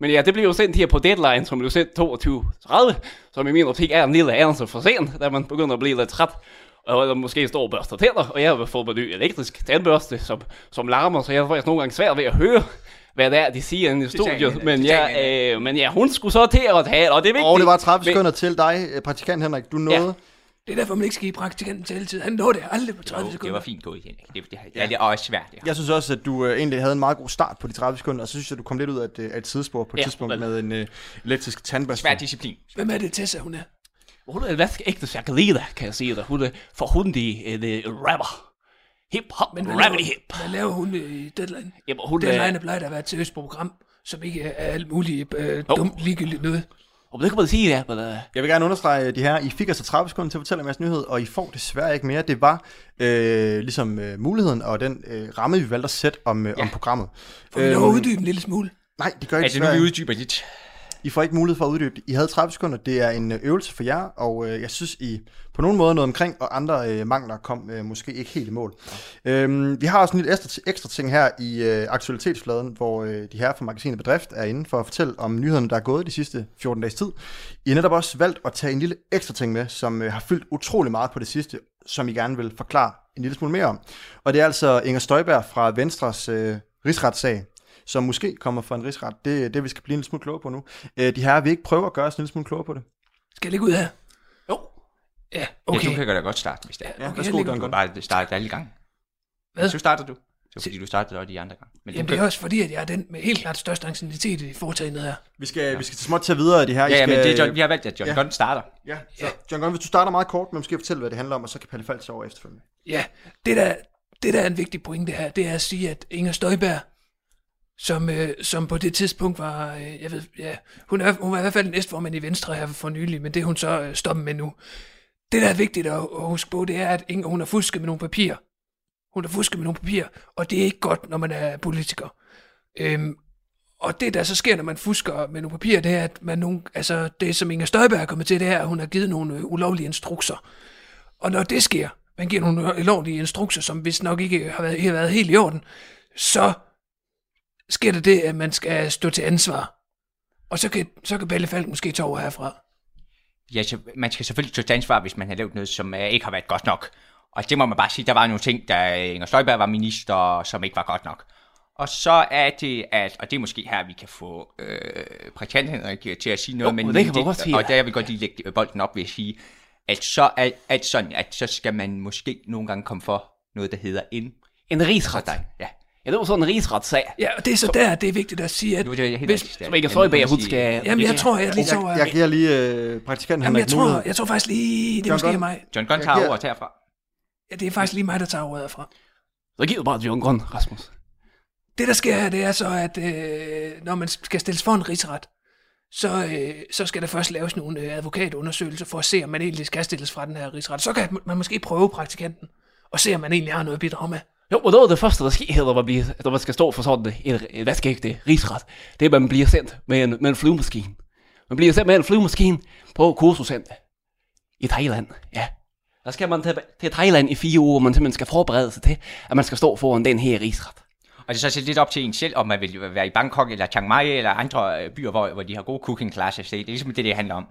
men ja, det blev jo sendt her på deadline, som blev sendt 22.30, som i min optik er en lille anelse for sent, da man begynder at blive lidt træt. Og der måske står og børster tænder, og jeg har fået mig ny elektrisk tandbørste, som, som larmer, så jeg er faktisk nogle gange svært ved at høre, hvad det er, de siger inde i studiet. Men ja, øh, men ja, hun skulle så til at tale, og det er vigtigt. Og det var 30 Men- sekunder til dig, øh, praktikant Henrik. Du nåede. Ja. Det er derfor, man ikke skal give praktikanten taletid. Han nåede det aldrig på 30 Jo, sekunder. det var fint gået, Henrik. Det, det, ja. det er også svært, ja. Jeg synes også, at du øh, egentlig havde en meget god start på de 30 sekunder, og så synes jeg, at du kom lidt ud af et, øh, af et sidespor på et Ja, tidspunkt vel. med en øh, elektrisk tandbørste. Svær disciplin. Hvem er det, Tessa, hun er? Hun er en vaskeægte Jacqueline, kan jeg sige dig. Hun er for hun en, en rapper. Hip-hop, Men hvad laver, hip. hvad laver hun øh, i Deadline? Jamen, hun Deadline er... er plejer at være et seriøst program, som ikke er alt muligt øh, dumt ligegyldigt noget. Og det kan man sige, ja, men... Uh, Jeg vil gerne understrege øh, de her. I fik altså 30 sekunder til at fortælle om jeres nyhed, og I får desværre ikke mere. Det var øh, ligesom øh, muligheden og den øh, ramme, vi valgte at sætte om, øh, ja. om programmet. Får vi at uddybe en lille smule? Nej, det gør I Altså, nu desværre vi ikke. uddyber lidt. I får ikke mulighed for at uddybe det. I havde 30 sekunder. Det er en øh, øvelse for jer, og øh, jeg synes, I på nogen måde noget omkring, og andre øh, mangler kom øh, måske ikke helt i mål. Øhm, vi har også en lille ekstra, ekstra ting her i øh, aktualitetsfladen, hvor øh, de her fra magasinet Bedrift er inde for at fortælle om nyhederne, der er gået de sidste 14 dages tid. I har netop også valgt at tage en lille ekstra ting med, som øh, har fyldt utrolig meget på det sidste, som I gerne vil forklare en lille smule mere om. Og det er altså Inger Støjberg fra Venstres øh, rigsretssag, som måske kommer fra en rigsret. Det er det, vi skal blive en lille smule klogere på nu. Øh, de her vil ikke prøve at gøre os en lille smule klogere på det. Skal jeg lægge ud her? Jo. Ja, Okay. Ja, du kan da godt starte, hvis det er. Ja, okay, værsgo, Du kan bare starte alle gange. Hvad? Så starter du. Det var fordi, du startede også de andre gange. Men Jamen, det er også fordi, at jeg er den med helt klart største anciennitet i foretagendet her. Vi skal, ja. vi skal til småt tage videre af det her. Ja, ja, skal, men det er John, vi har valgt, at John Ja. ja. Gunn starter. Ja, så John Gunn, hvis du starter meget kort, men måske fortælle, hvad det handler om, og så kan Palle Falk over efterfølgende. Ja, det der, det der er en vigtig pointe her, det er at sige, at Inger Støjberg, som, øh, som på det tidspunkt var, øh, jeg ved, ja, hun, er, hun var i hvert fald næstformand i Venstre her for nylig, men det er hun så øh, stoppet med nu. Det, der er vigtigt at, at huske på, det er, at Inger, hun har fusket med nogle papirer. Hun har fusket med nogle papirer, og det er ikke godt, når man er politiker. Øhm, og det, der så sker, når man fusker med nogle papirer, det er, at man nogle, altså, det, som Inger Støjberg er kommet til, det er, at hun har givet nogle øh, ulovlige instrukser. Og når det sker, man giver nogle ulovlige instrukser, som hvis nok ikke har været, har været helt i orden, så sker der det, at man skal stå til ansvar. Og så kan, så kan Palle Falk måske tage over herfra. Ja, så man skal selvfølgelig stå til ansvar, hvis man har lavet noget, som uh, ikke har været godt nok. Og det må man bare sige, der var nogle ting, da Inger Støjberg var minister, som ikke var godt nok. Og så er det, at, og det er måske her, vi kan få øh, Henrik til at sige noget, Jo, men, det kan godt sige, og der vil jeg godt lige lægge bolden op ved at sige, at så er at sådan, at så skal man måske nogle gange komme for noget, der hedder en En rigsret. Ja. Ja, det var sådan en rigsretssag. Ja, og det er så der, det er vigtigt at sige, at er det helt hvis, rigtigt. Som ikke Støjberg, hun skal... jamen jeg tror, jeg lige tager Jeg, jeg giver lige øh, praktikanten Jamen, jeg tror, jeg tror faktisk lige, det er John måske Gunn. mig. John Gunn tager ordet herfra. Ja, det er faktisk lige mig, der tager ordet herfra. Så giv bare til Jørgen Grøn, Rasmus. Det, der sker her, det er så, at øh, når man skal stilles for en rigsret, så, øh, så skal der først laves nogle øh, advokatundersøgelser for at se, om man egentlig skal stilles fra den her rigsret. Så kan man måske prøve praktikanten og se, om man egentlig har noget at bidrage med. Jo, og det var det første, der sker, når man, bliver, når man skal stå for sådan en, en vaskeægte rigsret. Det er, at man bliver sendt med en, med en flyvemaskine. Man bliver sendt med en flyvemaskine på kursuscenter i Thailand, ja. Der skal man til, til Thailand i fire uger, man simpelthen skal forberede sig til, at man skal stå foran den her rigsret. Og det er så lidt op til en selv, om man vil være i Bangkok eller Chiang Mai eller andre øh, byer, hvor, hvor de har gode cooking classes. Det er ligesom det, det handler om.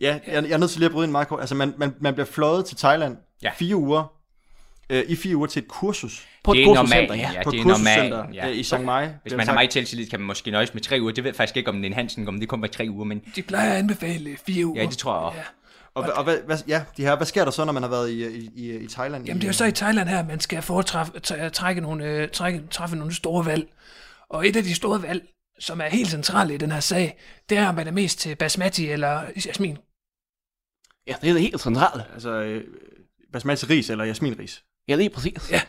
Ja, jeg, jeg er nødt til lige at bryde ind meget kort. Altså, man, man, man bliver fløjet til Thailand Ja. fire uger, øh, i fire uger til et kursus På det et er kursuscenter, normalt, ja. ja. på det et er kursuscenter normalt, ja. i Chiang Mai. Hvis man har meget selvtillid, kan man måske nøjes med tre uger. Det ved jeg faktisk ikke, om den Hansen, om det kun var tre uger, men De plejer at anbefale fire uger. ja, det tror jeg også. Ja. Og, og hvad, hvad, ja, de her, hvad sker der så, når man har været i, i, i, i Thailand? Jamen det er jo så i Thailand her, man skal foretræffe, træ- trække nogle, øh, trække, træffe nogle store valg. Og et af de store valg, som er helt centrale i den her sag, det er, om man er mest til basmati eller jasmin. Ja, det er det helt centrale. Altså, øh, basmati ris eller jasminris? Ja, lige præcis. Ja.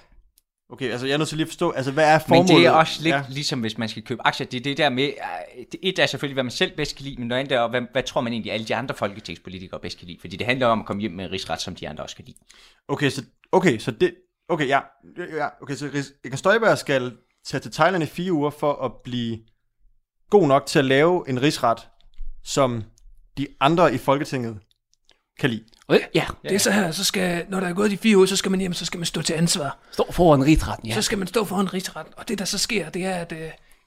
Okay, altså jeg er nødt til lige at forstå, altså hvad er formålet? Men det er også lidt Ja. ligesom, hvis man skal købe aktier. Det er det der med, øh, det et er selvfølgelig, hvad man selv bedst kan lide, men noget andet er, hvad, hvad tror man egentlig, alle de andre folketingspolitikere bedst kan lide? Fordi det handler om at komme hjem med en rigsret, som de andre også kan lide. Okay, så, okay, så det... Okay, ja. ja okay, så Ris- Inger Støjberg skal tage til Thailand i fire uger for at blive god nok til at lave en rigsret, som de andre i Folketinget kan lide. Ja, Det er så her, så skal, når der er gået de fire uger, så skal man hjem, så skal man stå til ansvar. stå foran rigsretten, ja. Så skal man stå foran rigsret. Og det, der så sker, det er, at uh,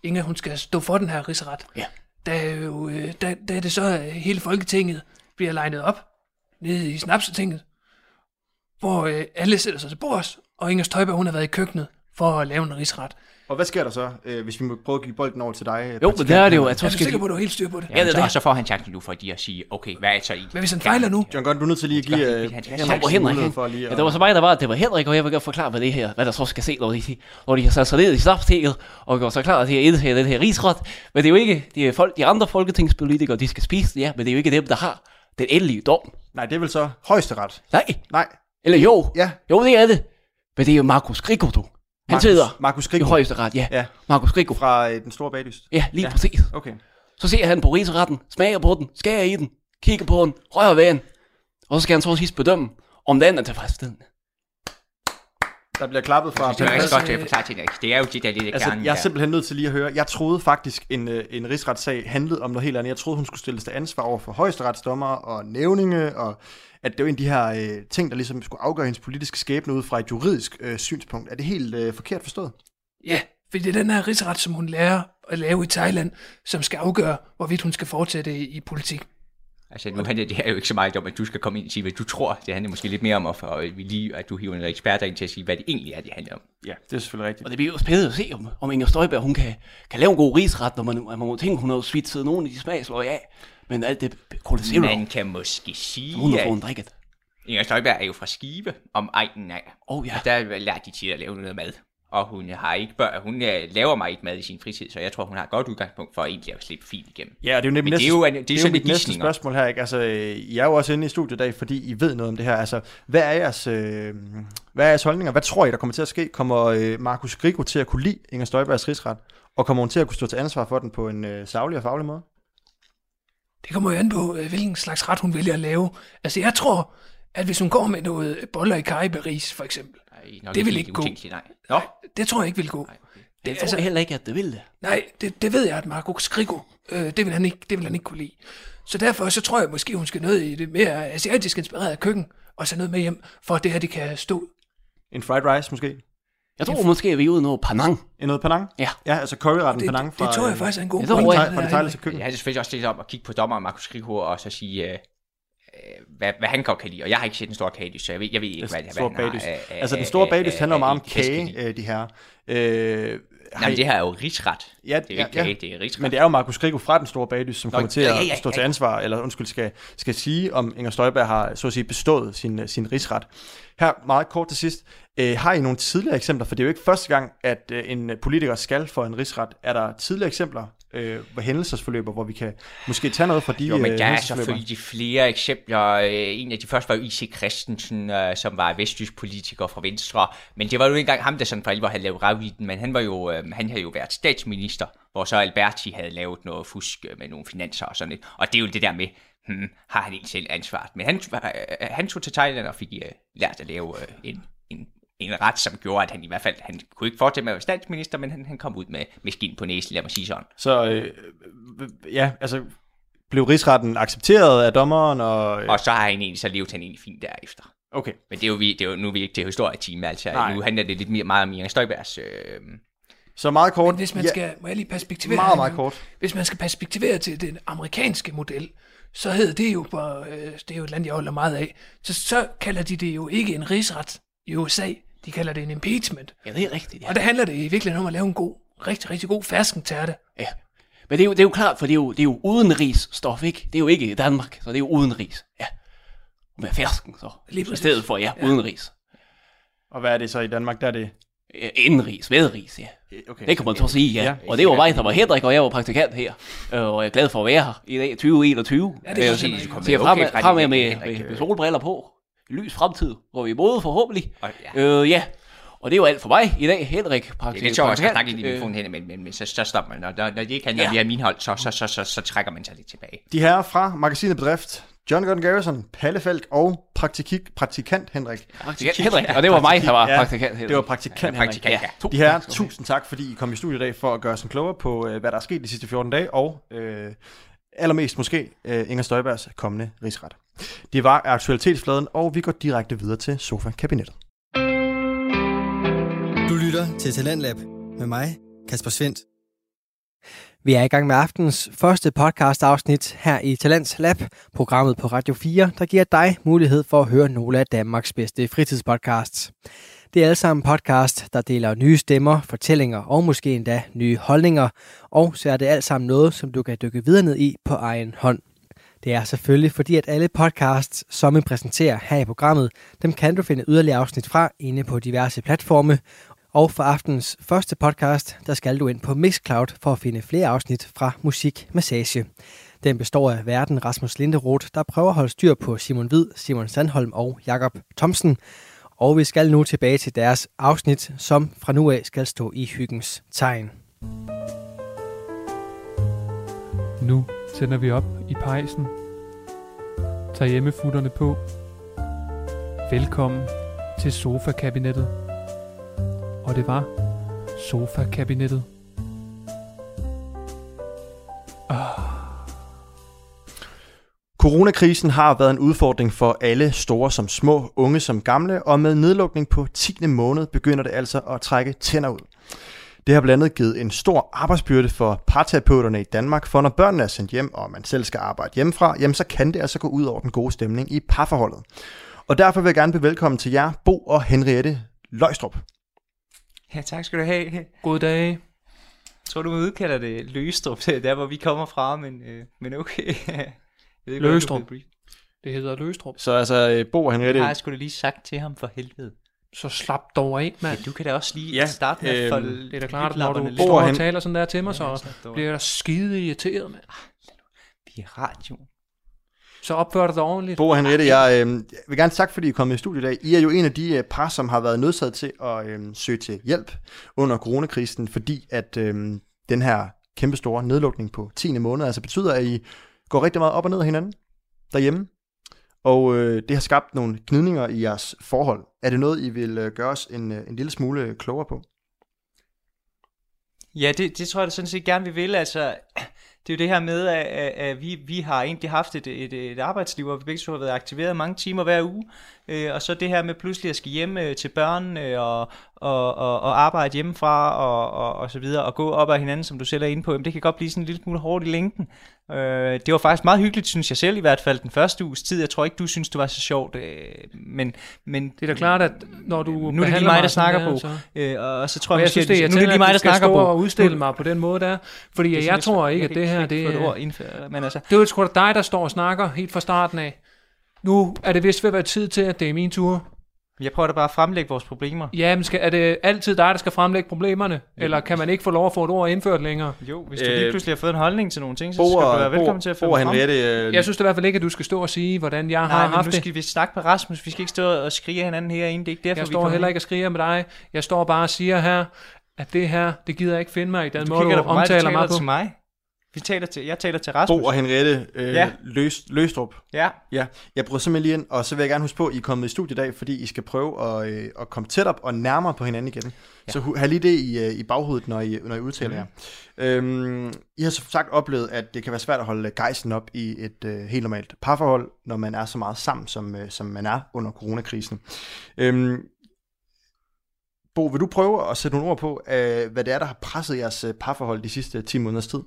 Inger, hun skal stå for den her rigsret. Ja. Der er jo, uh, der, der er det så, at hele Folketinget bliver legnet op nede i Snapsetinget, hvor uh, alle sætter sig til bords, og Inger Støjberg, hun har været i køkkenet for at lave en rigsret. Og hvad sker der så, øh, hvis vi må prøve at give bolden over til dig? Jo, men der er det jo, at så Er du skal sikker de... på, at du har helt styr på det? Ja, det er så, det. og så får han chancen nu for lige at sige, okay, hvad er så i? Men hvis han fejler nu, John Gunn, du er nødt til lige at give øh, Ja, hvor Henrik, for lige ja, at- det var så mig, der var, at det var Henrik, og jeg vil godt forklare, hvad det her, hvad der så skal se, når de, når de har sat sig ned i snapstinget, og går så klar til at indtage den her rigsret. Men det er jo ikke, det er folk, de andre folketingspolitikere, de skal spise det, ja, men det er jo ikke dem, der har den endelige dom. Nej, det er vel så højesteret. Nej, Nej, eller jo, ja. jo, det er det. Men det er jo Markus Griggo, du. Han Markus- sidder Markus i Griggo. højesteret, ja. Ja. Markus Griggo. Fra øh, den store bagdyst. Ja, lige Ja. præcis. Okay. Så ser han på rigsretten, smager på den, skærer i den, kigger på den, rører ved den. Og så skal han så sidst bedømme, om den er tilfredsstillende. Der bliver klappet fra... Det er rigtig godt til at forklare til. Det er jo det, der er lidt Altså, jeg er simpelthen nødt til lige at høre. Jeg troede faktisk, en, øh, en rigsretssag handlede om noget helt andet. Jeg troede, hun skulle stilles til ansvar over for højesteretsdommer og nævninge, og at det var en af de her øh, ting, der ligesom skulle afgøre hendes politiske skæbne ud fra et juridisk øh, synspunkt. Er det helt øh, forkert forstået? ja, fordi det er den her rigsret, som hun lærer at lave i Thailand, som skal afgøre, hvorvidt hun skal fortsætte i, i politik. Altså, nu handler det her jo ikke så meget om, at du skal komme ind og sige, hvad du tror. Det handler måske lidt mere om, at, vi lige, at du hiver en ekspert ind til at sige, hvad det egentlig er, det handler om. Ja, det er selvfølgelig rigtigt. Og det bliver jo spændende at se, om, om Inger Støjberg hun kan, kan lave en god rigsret, når man, man må tænke, hun har jo svitset nogle af de smagsløg af. Men alt det kolosserer Man kan måske sige, hun har fået drikket. Inger Støjberg er jo fra Skive, om egnen af. Oh, ja. Og der lærte de tit at lave noget mad. Og hun har ikke bør, hun øh, laver meget ikke mad i sin fritid, så jeg tror, hun har et godt udgangspunkt for egentlig at slippe fint igennem. Ja, det er jo nemlig Men det er næste, jo, det er, det er jo mit næste spørgsmål her. Ikke? Altså, øh, I er jo også inde i studiet i dag, fordi I ved noget om det her. Altså, hvad er jeres, øh, hvad er jeres holdninger? Hvad tror I, der kommer til at ske? Kommer øh, Markus Grigo til at kunne lide Inger Støjbergs rigsret? Og kommer hun til at kunne stå til ansvar for den på en øh, savlig og faglig måde? Det kommer jo an på, øh, hvilken slags ret hun vælger at lave. Altså, jeg tror, at hvis hun går med noget boller i kariberis, for eksempel, nok det vil ikke gå. utænkeligt, Nej. Nå, det tror jeg ikke vil gå. Nej, okay. Det Det, tror altså, jeg heller ikke, at det vil det. nej, det, det ved jeg, at Marco Skrigo, øh, det, vil han ikke, det vil han ikke kunne lide. Så derfor så tror jeg måske, hun skal noget i det mere asiatisk inspirerede køkken, og så noget med hjem, for at det her, det kan stå. En fried rice måske? Jeg tror måske, at vi er ude noget Panang. En noget Penang? Ja. Ja, altså curryretten Det, Penang det, fra, det tror jeg øh, faktisk er en god det tror jeg. fra det der, thailandske køkken. Jeg har selvfølgelig også lidt om at kigge på dommeren Markus Skrigho og så sige, øh, hvad, hvad han godt kan lide. Og jeg har ikke set den store kagedyst, så jeg ved, jeg ved ikke, hvad, Den hvad store han har bagdyst. af- Altså, den store bagdyst handler meget om kage, øh, de her. Øh, Jamen, I- det her er jo rigsret. Ja, Det er jo ikke ja, kage, ja. det er rigsret. Men det er jo Markus Grigo fra den store bagdyst, som Nå, kommer til ja, at ja, ja, stå til ansvar, eller undskyld, skal, skal sige, om Inger Støjberg har så at sige bestået sin, sin rigsret. Her meget kort til sidst. Øh, har I nogle tidligere eksempler? For det er jo ikke første gang, at øh, en politiker skal for en rigsret. Er der tidligere eksempler, øh, hændelsesforløber, hvor vi kan måske tage noget fra de Jo, men øh, der er hændelsesforløber? selvfølgelig de flere eksempler. Øh, En af de første var jo I.C. Christensen, øh, som var vestjysk politiker fra Venstre. Men det var jo ikke engang ham, der sådan for alvor havde lavet rav i den. Men han, var jo, øh, han havde jo været statsminister, hvor så Alberti havde lavet noget fusk med nogle finanser og sådan lidt. Og det er jo det der med, hmm, har han ikke selv ansvaret. Men han, øh, han tog til Thailand og fik øh, lært at lave øh, en, en en ret, som gjorde, at han i hvert fald, han kunne ikke fortsætte med at være statsminister, men han, han kom ud med, med skin på næsen, lad mig sige sådan. Så øh, ja, altså blev rigsretten accepteret af dommeren? Og, øh, Og så har han egentlig, så levet han egentlig fint derefter. okay. Men det er jo, vi, det er jo nu er vi ikke til historietime, altså. Nej. Nu handler det lidt mere, meget om Inger Støjbergs... Øh, Så meget kort. Men hvis man ja, skal, må jeg lige perspektivere? meget, meget kort. Hvis man skal perspektivere til den amerikanske model, så hedder det jo på, øh, det er jo et land, jeg holder meget af, så, så kalder de det jo ikke en rigsret i USA, de kalder det en impeachment. Ja, det er rigtigt, ja. Og der handler det i virkeligheden om at lave en god, rigtig, rigtig god ferskentærte. ja. Men det er, jo, det er jo klart, for det er jo, det er jo udenrigsstof, ikke? Det er jo ikke Danmark, så det er jo udenrigs. Ja. Med fersken, så. Lige I stedet for, ja, udenrigs. Og hvad er det så i Danmark? Der er det Indenrigs, vedrigs, ja. Okay. Det kan man så sige, ja. Ja, ja og det var mig, der var Hedrik, og jeg var praktikant her. Øh, Og jeg er glad for at være her i dag, 2021. Ja, det er Øh, præcis. Du kom Så jeg med frem, okay fra frem det, med, med, Henrik, øh. Lys fremtid, hvor vi både forhåbentlig. Og, ja. Øh, ja. Og det er jo alt for mig i dag, Henrik. Det er sjovt at skal snakke i mikrofonen hen, men, men, men så, så stopper man. Når, når, når de ikke kan, når Ja. er min hold, så, så, så, så, så trækker man sig lidt tilbage. De her fra magasinet Bedrift, John Gordon Garrison, Palle Falk og praktikik, praktikant Henrik. Praktikant Henrik, og det var mig, der var Ja, praktikant Henrik. Det var praktikant Ja, Henrik. praktikant, ja. De her, tusind tak, fordi I kom i studiet i dag for at gøre os en klogere på, øh, hvad der er sket de sidste 14 dage, og øh, allermest måske øh, Inger Støjbergs kommende rigsret. Det var aktualitetsfladen, og vi går direkte videre til sofa-kabinettet. Du lytter til Talentlab med mig, Kasper Svendt. Vi er i gang med aftens første podcast afsnit her i Talents Lab, programmet på Radio 4, der giver dig mulighed for at høre nogle af Danmarks bedste fritidspodcasts. Det er alle sammen podcast, der deler nye stemmer, fortællinger og måske endda nye holdninger, og så er det alt sammen noget, som du kan dykke videre ned i på egen hånd. Det er selvfølgelig fordi, at alle podcasts, som vi præsenterer her i programmet, dem kan du finde yderligere afsnit fra inde på diverse platforme, og for aftens første podcast, der skal du ind på Mixcloud for at finde flere afsnit fra Musik Massage. Den består af verden Rasmus Linderoth, der prøver at holde styr på Simon Hvid, Simon Sandholm og Jakob Thomsen. Og vi skal nu tilbage til deres afsnit, som fra nu af skal stå i hyggens tegn. Nu tænder vi op i pejsen. Tag hjemmefutterne på. Velkommen til sofakabinettet. Og det var sofa-kabinettet. Ah. Coronakrisen har været en udfordring for alle store som små, unge som gamle, og med nedlukning på 10. måned begynder det altså at trække tænder ud. Det har blandt andet givet en stor arbejdsbyrde for parterapeuterne i Danmark, for når børnene er sendt hjem, og man selv skal arbejde hjemmefra, jamen så kan det altså gå ud over den gode stemning i parforholdet. Og derfor vil jeg gerne byde velkommen til jer, Bo og Henriette Løjstrup. Ja, tak skal du have. Jeg God dag. tror, du udkalder det er der, hvor vi kommer fra, men, øh, men okay. Ved ikke, du briefet. Det hedder Løstrup. Så altså, øh, Bo og Det Henriette, har jeg sgu da lige sagt til ham for helvede. Så slap dog af, Ja, mand. du kan da også lige Ja, starte med øhm, at folde Det er da klart, når du lyklapperne lidt står Bo og og Hen- taler sådan der til mig, Ja, så bliver jeg da skide irriteret, mand. i radio. Så opfør dig da ordentligt. Bo og Henriette, jeg øh, vil gerne takke, fordi I er kommet i studiet i dag. I er jo en af de øh, par, som har været nødsaget til at øh, søge til hjælp under coronakrisen, fordi at øh, den her kæmpestore nedlukning på 10. måned altså betyder, at I går rigtig meget op og ned af hinanden derhjemme. Og øh, det har skabt nogle gnidninger i jeres forhold. Er det noget, I vil øh, gøre os en, øh, en lille smule øh, klogere på? Ja, det, det tror jeg da sådan set gerne, vi vil. Altså, det er jo det her med, at, at, at vi, vi har egentlig haft et, et, et arbejdsliv, hvor vi begge to har været aktiveret mange timer hver uge. Øh, og så det her med pludselig at skal hjem øh, til børnene og, og, og, og arbejde hjemmefra og, og, og så videre, og gå op ad hinanden, som du selv er inde på, jamen, det kan godt blive sådan en lille smule hårdt i længden. Øh, det var faktisk meget hyggeligt, synes jeg selv i hvert fald, den første uges tid. Jeg tror ikke, du synes, det var så sjovt, øh, men, men Det er da klart, at når du nu er det lige mig, der snakker her, på. så- Øh, og, så tror Og jeg, jeg synes, det nu er det lige mig, der snakker på. og udstille mig på den måde der. Fordi Det jeg, jeg tror ikke, at det her, det få et er... ord indføre, men altså, Det er jo sgu da dig, der står og snakker helt fra starten af. Nu er det vist ved at være tid til, at det er min tur. Jeg prøver da bare at fremlægge vores problemer. Ja, men skal, er det altid dig, der skal fremlægge problemerne? Eller kan man ikke få lov at få et ord indført længere? Jo, hvis du lige Øh, pludselig har fået en holdning til nogle ting, så skal du være velkommen Bo, til at og frem. Henriette, øh, Jeg synes i hvert fald ikke, at du skal stå og sige, hvordan jeg har Nej, men haft nu det. skal vi snakke med Rasmus. Vi skal ikke stå og skrige hinanden herinde. Det er ikke derfor, Jeg vi står heller ikke og skriger med dig. Jeg står bare og siger her, at det her, det gider jeg ikke finde mig i den Du måde, du da på mig, du omtaler taler mig på. til mig. Vi taler til, jeg taler til Rasmus. Bo og Henriette øh, Ja. Løs, Løstrup. Ja, Ja, jeg bryder simpelthen lige ind, og så vil jeg gerne huske på, at I er kommet i studiet i dag, fordi I skal prøve at, øh, at komme tæt op og nærmere på hinanden igen. Ja. Så have lige det i, øh, i baghovedet, når I, når I udtaler jer. Øhm, I har som sagt oplevet, at det kan være svært at holde gejsten op i et øh, helt normalt parforhold, når man er så meget sammen, som, øh, som man er under coronakrisen. Øhm, Bo, vil du prøve at sætte nogle ord på, øh, hvad det er, der har presset jeres øh, parforhold de sidste 10 måneders tid?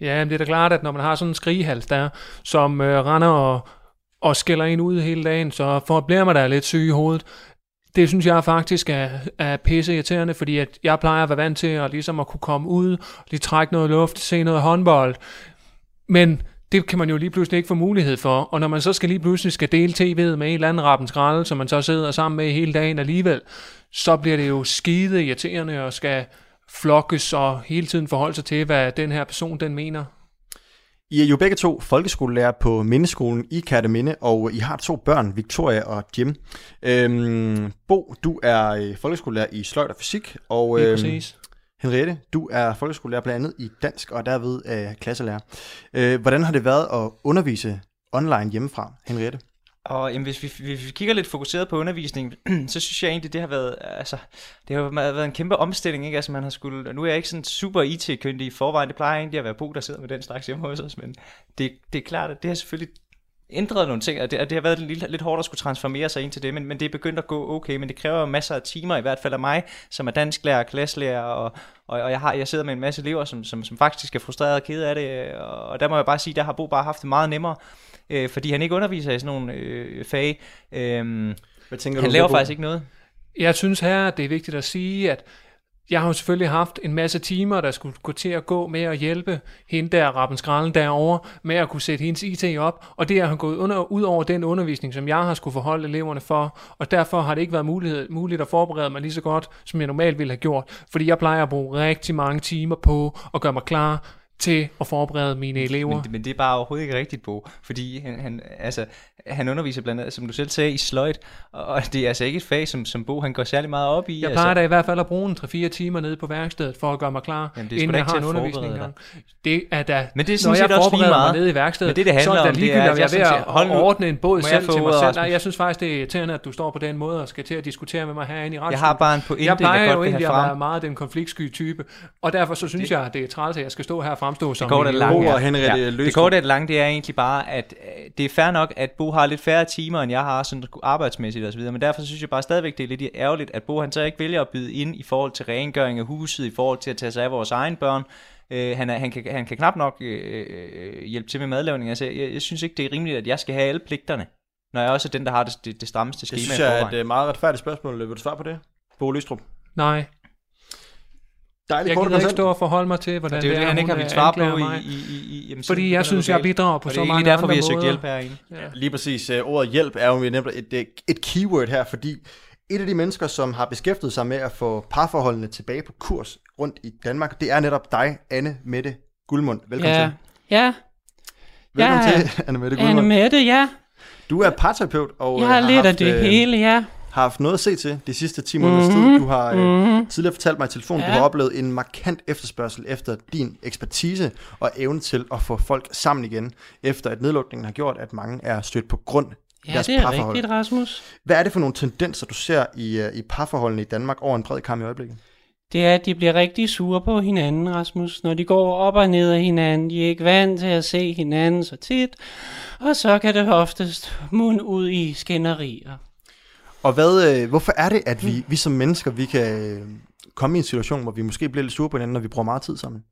Ja, men det er da klart, at når man har sådan en skrigehals der, som øh, render og, og skælder en ud hele dagen, så for, bliver man da lidt syg i hovedet. Det synes jeg faktisk er, er pisse irriterende, fordi at jeg plejer at være vant til at, ligesom at kunne komme ud, lige trække noget luft, se noget håndbold. Men det kan man jo lige pludselig ikke få mulighed for. Og når man så skal lige pludselig skal dele tv'et med en eller anden rappen skralde, som man så sidder sammen med hele dagen alligevel, så bliver det jo skide irriterende og skal flokkes og hele tiden forholde sig til, hvad den her person den mener. I er jo begge to folkeskolelærer på Mindeskolen i Kærteminde, og I har to børn, Victoria og Jim. Øhm, Bo, du er øh, folkeskolelærer i sløjt og fysik, og øhm, præcis. Henriette, du er folkeskolelærer blandt andet i dansk og derved øh, klasselærer. Øh, hvordan har det været at undervise online hjemmefra, Henriette? Og jamen, hvis, vi, hvis vi kigger lidt fokuseret på undervisning, så synes jeg egentlig, det har været, altså, det har været en kæmpe omstilling, ikke? Altså, man har skulle, nu er jeg ikke sådan super IT-kyndig i forvejen, det plejer egentlig at være Bo, der sidder med den slags hjemme hos os, men det, det er klart, at det har selvfølgelig ændret nogle ting, og det, og det har været lidt, lidt hårdt at skulle transformere sig ind til det, men, men det er begyndt at gå okay, men det kræver masser af timer, i hvert fald af mig, som er dansklærer og klasselærer, og, og, og jeg, har, jeg sidder med en masse elever, som, som, som faktisk er frustreret og ked af det, og der må jeg bare sige, der har Bo bare haft det meget nemmere, øh, fordi han ikke underviser i sådan nogle øh, fag. Øh, Hvad tænker han du, laver faktisk ikke noget. Jeg synes her, at det er vigtigt at sige, at jeg har jo selvfølgelig haft en masse timer, der skulle gå til at gå med at hjælpe hende der, Rappen Skrallen derovre, med at kunne sætte hendes IT op, og det har gået under, ud over den undervisning, som jeg har skulle forholde eleverne for, og derfor har det ikke været mulighed, muligt at forberede mig lige så godt, som jeg normalt ville have gjort, fordi jeg plejer at bruge rigtig mange timer på at gøre mig klar til at forberede mine elever. Men, men det er bare overhovedet ikke rigtigt, Bo. Fordi han, han, altså, han underviser blandt andet, som du selv sagde, i sløjt. Og det er altså ikke et fag, som, som Bo han går særlig meget op i. Jeg altså. plejer da i hvert fald at bruge en 3-4 timer nede på værkstedet, for at gøre mig klar, Jamen, det er inden jeg har en undervisning engang. Det er da, Men det er når sådan jeg også lige forbereder mig nede i værkstedet, Men det, det handler så er det om, det ligegyldigt, er, jeg er jeg ved at hold ordne en båd jeg selv til mig selv. Nej, jeg synes faktisk, det er irriterende, at du står på den måde og skal til at diskutere med mig herinde i Jeg har bare en pointe, Jeg plejer jeg godt jo egentlig at være meget den konfliktsky type, og derfor så synes jeg, det er træls, at jeg skal stå her og fremstå som Det korte, en og lange, og Henriette ja. Det korte og det lange, det er egentlig bare, at øh, det er fair nok, at Bo har lidt færre timer, end jeg har sådan arbejdsmæssigt og så videre, men derfor synes jeg bare stadigvæk, det er lidt ærgerligt, at Bo han så ikke vælger at byde ind i forhold til rengøring af huset, i forhold til at tage sig af vores egen børn. Øh, han, er, han, kan, han kan knap nok øh, øh, hjælpe til med madlavning. Altså, jeg, jeg synes ikke, det er rimeligt, at jeg skal have alle pligterne, når jeg også er den, der har det, det, det strammeste Det schema synes i jeg er et øh, meget retfærdigt spørgsmål. Vil du svare på det? Bo Lystrup. Nej, Dejligt jeg gider ikke stå og forholde mig til, hvordan det er jo det, han ikke har øh, vildt svare på i, mig. i, i, i Fordi jeg synes, det jeg bidrager på Og så det er mange egentlig derfor, andre vi har søgt hjælp herinde. Ja. Lige præcis. Uh, ordet hjælp er jo nemlig et, et, keyword her, fordi et af de mennesker, som har beskæftiget sig med at få parforholdene tilbage på kurs rundt i Danmark, det er netop dig, Anne Mette Guldmund. Velkommen Ja. til. Ja, Velkommen Ja. til, Anne Mette Anne Guldmund. Mette, ja. Du er parterapeut og Jeg øh, har lidt af haft, det øh, hele, ja. Har haft noget at se til de sidste 10 måneders Mhm. tid. Du har øh, Mhm. tidligere fortalt mig i telefon, du Ja. har oplevet en markant efterspørgsel efter din ekspertise og evne til at få folk sammen igen, efter at nedlukningen har gjort, at mange er stødt på grund Ja, deres det er parforhold. rigtigt, Rasmus. Hvad er det for nogle tendenser, du ser i, øh, i parforholdene i Danmark over en bred kamp i øjeblikket? Det er, at de bliver rigtig sure på hinanden, Rasmus. Når de går op og ned af hinanden, de er ikke vant til at se hinanden så tit. Og så kan det oftest munde ud i skænderier. Og hvad, øh, hvorfor er det, at vi, vi som mennesker, vi kan øh, komme i en situation, hvor vi måske bliver lidt sure på hinanden, når vi bruger meget tid sammen?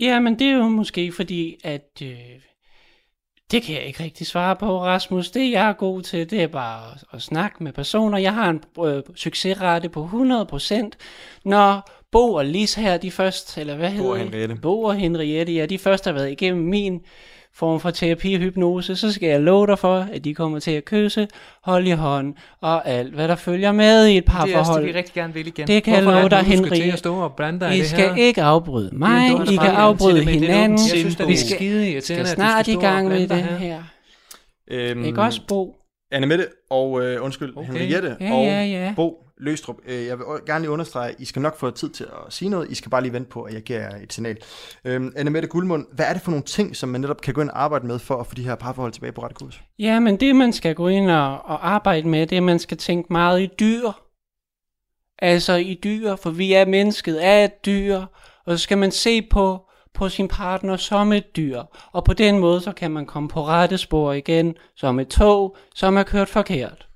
Ja, men det er jo måske fordi, at... Øh, det kan jeg ikke rigtig svare på, Rasmus. Det jeg er god til, det er bare at, at snakke med personer. Jeg har en øh, succesrate på 100%. Når Bo og Lis her, de først, eller hvad Bo hedder og det? Henriette. Bo og Henriette, ja, de først har været igennem min form for terapi og hypnose, så skal jeg love dig for, at de kommer til at kysse, holde i hånd, og alt, hvad der følger med i et Det er også parforhold. det, vi rigtig gerne vil igen. Det kan jeg Hvorfor er love det dig, Henriette. at stå og i I det skal her? ikke afbryde mig, I kan afbryde hinanden. Jeg synes, det er Vi skide skal, irriterende, skal snart i gang med det dig her. Øhm, Ikke også, Bo? Anne Mette og, øh, undskyld, okay. Henriette Ja, og ja, ja. Bo Løstrup. Øh, jeg vil gerne lige understrege, at I skal nok få tid til at sige noget. I skal bare lige vente på, at jeg giver jer et signal. Øhm, Anne Mette Guldmund, hvad er det for nogle ting, som man netop kan gå ind og arbejde med for at få de her parforhold tilbage på rette kurs? Ja, men det man skal gå ind og, og arbejde med, det er, at man skal tænke meget i dyr. Altså i dyr, for vi er mennesket er et dyr, og så skal man se på, på sin partner som et dyr. Og på den måde, så kan man komme på rette spor igen, som et tog, som er kørt forkert.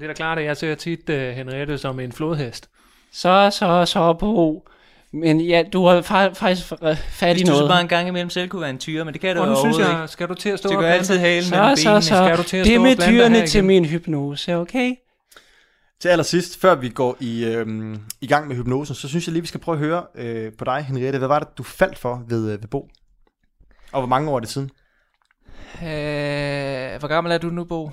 Det er da klart, at jeg ser tit uh, Henriette som en flodhest. Så, så, så på. Men ja, du har fa- faktisk fa- fat i Hvis du så noget. bare en gang imellem selv kunne være en tyre, men det kan du Og nu synes overhovedet jeg, ikke. skal du til at stå Det og gør blande altid halen Så, mellem så, benene. så. Skal du til at Det er stå og med blande dig dyrene til igen? min hypnose, okay? Til allersidst, før vi går i, øhm, i gang med hypnosen, så synes jeg lige, vi skal prøve at høre øh, på dig, Henriette. Hvad var det, du faldt for ved, øh, ved Bo? Og hvor mange år er det siden? Øh, hvor gammel er du nu, Bo?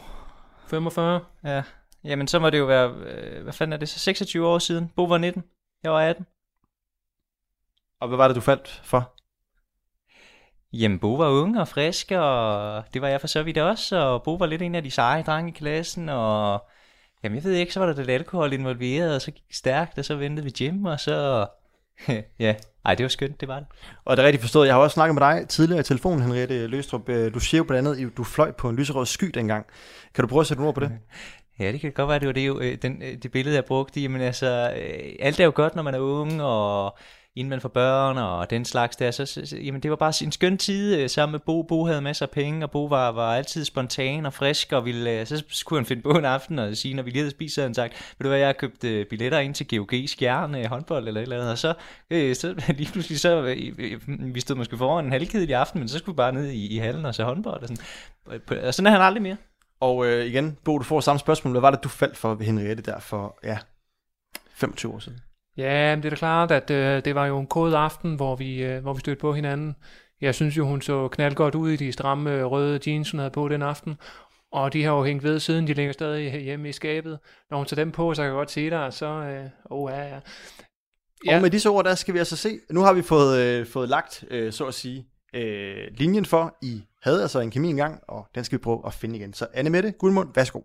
45. Ja. Jamen, så må det jo være, øh, hvad fanden er det, så 26 år siden. Bo var 19, jeg var 18. Og hvad var det, du faldt for? Jamen, Bo var ung og frisk, og det var jeg for så vidt også, og Bo var lidt en af de seje drenge i klassen, og jamen, jeg ved ikke, så var der lidt alkohol involveret, og så gik det stærkt, og så ventede vi gym, og så... ja, ej, det var skønt, det var det. Og det er rigtigt forstået. Jeg har også snakket med dig tidligere i telefonen, Henriette Løstrup. Øh, Du siger jo blandt andet, at du fløj på en lyserød sky dengang. Kan du prøve at sætte nogle ord på det? Ja, det kan godt være, det var det, jo, øh, den, øh, det billede, jeg brugte. Jamen altså, øh, alt er jo godt, når man er ung, og inden man får børn, og den slags der. Så, så, så jamen, det var bare en skøn tid øh, sammen med Bo. Bo havde masser af penge, og Bo var, var altid spontan og frisk, og ville, øh, så skulle han finde på en aften og sige, når vi lige havde spist, så havde han sagt, ved du hvad, jeg har købt øh, billetter ind til GOG Skjern øh, håndbold eller et eller andet, og så, øh, så lige pludselig, så, øh, øh, øh mm, vi stod måske foran en halvkedelig aften, men så skulle vi bare ned i, i hallen og se håndbold, og sådan. Øh, og sådan er han aldrig mere. Og øh, igen, Bo, du får samme spørgsmål. Hvad var det, du faldt for ved Henriette der for, ja, 25 år siden? Ja, det er da klart, at øh, det var jo en kode aften, hvor vi, øh, hvor vi stødte på hinanden. Jeg synes jo, hun så knaldgodt ud i de stramme øh, røde jeans, hun havde på den aften. Og de har jo hængt ved siden, de ligger stadig hjemme i skabet. Når hun tager dem på, så kan jeg godt se dig, så... Øh, oh, ja, ja. Ja. Og med disse ord, der skal vi altså se. Nu har vi fået, øh, fået lagt, øh, så at sige, øh, linjen for, I havde altså en kemi engang, og den skal vi prøve at finde igen. Så Anne Mette Guldmund, værsgo.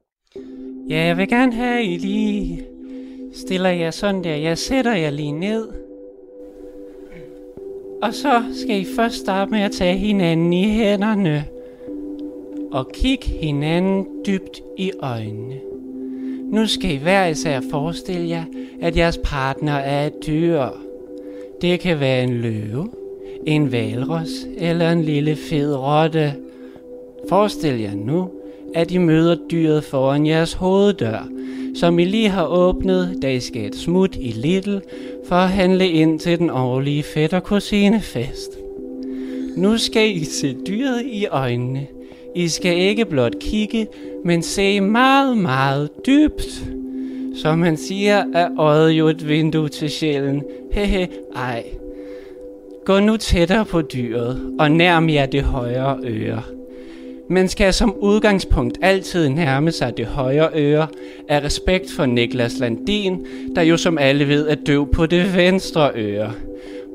Ja, jeg vil gerne have, at I lige stiller jer sådan der. Jeg sætter jer lige ned. Og så skal I først starte med at tage hinanden i hænderne. Og kigge hinanden dybt i øjnene. Nu skal I hver især forestille jer, at jeres partner er et dyr. Det kan være en løve, en valros eller en lille fed rotte. Forestil jer nu, at I møder dyret foran jeres hoveddør, som I lige har åbnet, da I skal et smut i Lidl for at handle ind til den årlige fætter kusinefest. Nu skal I se dyret i øjnene. I skal ikke blot kigge, men se meget, meget dybt. Som man siger, er øjet jo et vindue til sjælen. Hehe, ej. Gå nu tættere på dyret og nærm jer det højre øre. Man skal som udgangspunkt altid nærme sig det højre øre af respekt for Niklas Landin, der jo som alle ved er døv på det venstre øre.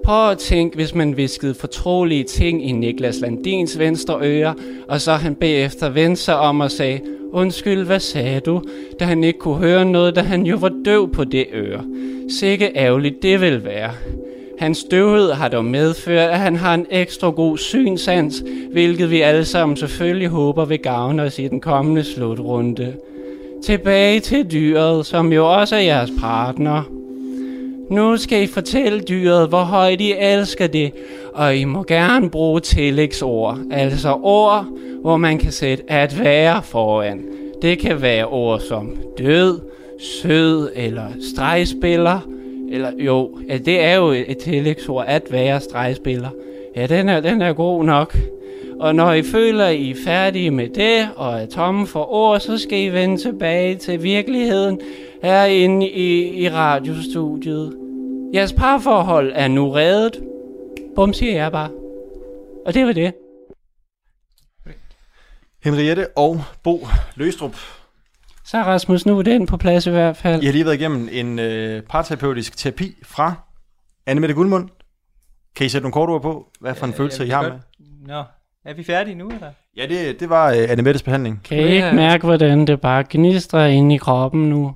Prøv at tænke, hvis man viskede fortrolige ting i Niklas Landins venstre øre, og så han bagefter vendte sig om og sagde, Undskyld, hvad sagde du? Da han ikke kunne høre noget, da han jo var døv på det øre. Sikke ærgerligt det vil være. Hans døvhed har dog medført, at han har en ekstra god synsans, hvilket vi alle sammen selvfølgelig håber vil gavne os i den kommende slutrunde. Tilbage til dyret, som jo også er jeres partner. Nu skal I fortælle dyret, hvor højt I elsker det, og I må gerne bruge tillægsord, altså ord, hvor man kan sætte at være foran. Det kan være ord som død, sød eller stregspiller, eller jo, det er jo et tillægsord, at være stregspiller. Ja, den er, den er god nok. Og når I føler, at I er færdige med det, og er tomme for ord, så skal I vende tilbage til virkeligheden herinde i, i radiostudiet. Jeres parforhold er nu reddet. Bum, siger jeg bare. Og det var det. Henriette og Bo Løstrup. Så Rasmus, nu er den på plads i hvert fald. I har lige været igennem en øh, parterapeutisk terapi fra Anne Mette Guldmund. Kan I sætte nogle kort ord på, hvad for en Ja, følelse I har med? er. Nå, er vi færdige nu, eller? Ja, det, det var øh, Anne Mettes behandling. Kan I ikke mærke, hvordan det bare gnistrer inde i kroppen nu?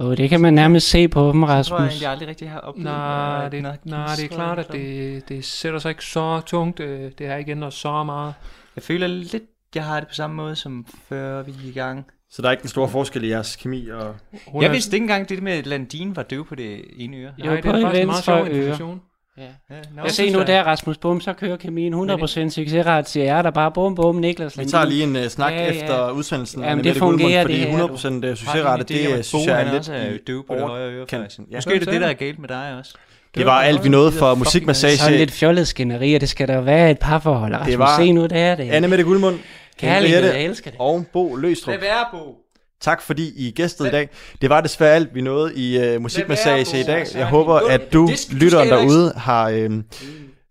Jo, det kan man nærmest se på dem, Jeg tror jeg Rasmus. egentlig aldrig rigtig har oplevet. Nej, at det, noget nej, det er klart, at det, det sætter sig ikke så tungt. øh, Det har ikke ændret så meget. Jeg føler lidt, jeg har det på samme måde, som før vi gik i gang. Så der er ikke en stor forskel i jeres kemi og... Hun Jeg vidste ikke engang, det med, at Landin var døv på det ene øre. Nej, det er faktisk en meget sjov information. Ja. Ja, nå, Jeg se nu der, Rasmus Bum, så kører kemien 100% succesret, siger jeg der bare bum bum, Niklas Vi tager lige en uh, snak ja, efter udsendelsen. Jamen, med det Mette Guldmund, fungerer, fordi det her, 100% Har succesrette, om, det at synes jeg er lidt også er i døv på det højre øre, faktisk? Ja. Måske er det det, der er galt med dig også. Det var alt, vi nåede for musikmassage. Sådan lidt fjollet skænderi, og det skal der være et parforhold. Rasmus, Det var se nu, det er det. Anne Mette Guldmund, Kærlighed, jeg elsker det. og Bo Løstrup. Lad være, Bo. Tak fordi I gæstede i dag. Det var desværre alt, vi nåede i uh, musikmassage i dag. Jeg er håber, at du, lytteren derude, har øh,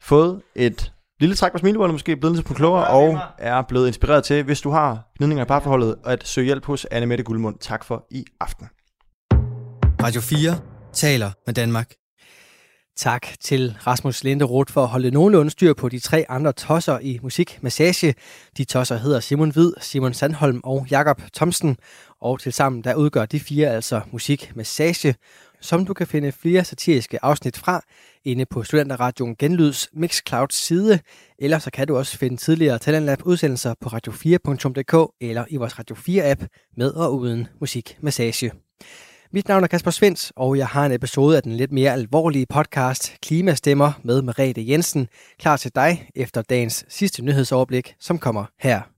fået et lille træk på smilebåndet måske blevet lidt på klogere og er blevet inspireret til, hvis du har gnidninger i parforholdet, at søge hjælp hos Anne Mette Guldmund. Tak for i aften. Radio 4 taler med Danmark. Tak til Rasmus Linderoth for at holde nogenlunde styr på de tre andre tosser i musikmassage. De tosser hedder Simon Hvid, Simon Sandholm og Jakob Thomsen. Og tilsammen der udgør de fire altså musikmassage, som du kan finde flere satiriske afsnit fra inde på Studenterradioen Genlyds Mixcloud side, eller så kan du også finde tidligere Talentlab udsendelser på radio4.dk eller i vores Radio 4 app med og uden musikmassage. Mit navn er Kasper Svens, og jeg har en episode af den lidt mere alvorlige podcast Klimastemmer med Merete Jensen klar til dig efter dagens sidste nyhedsoverblik, som kommer her.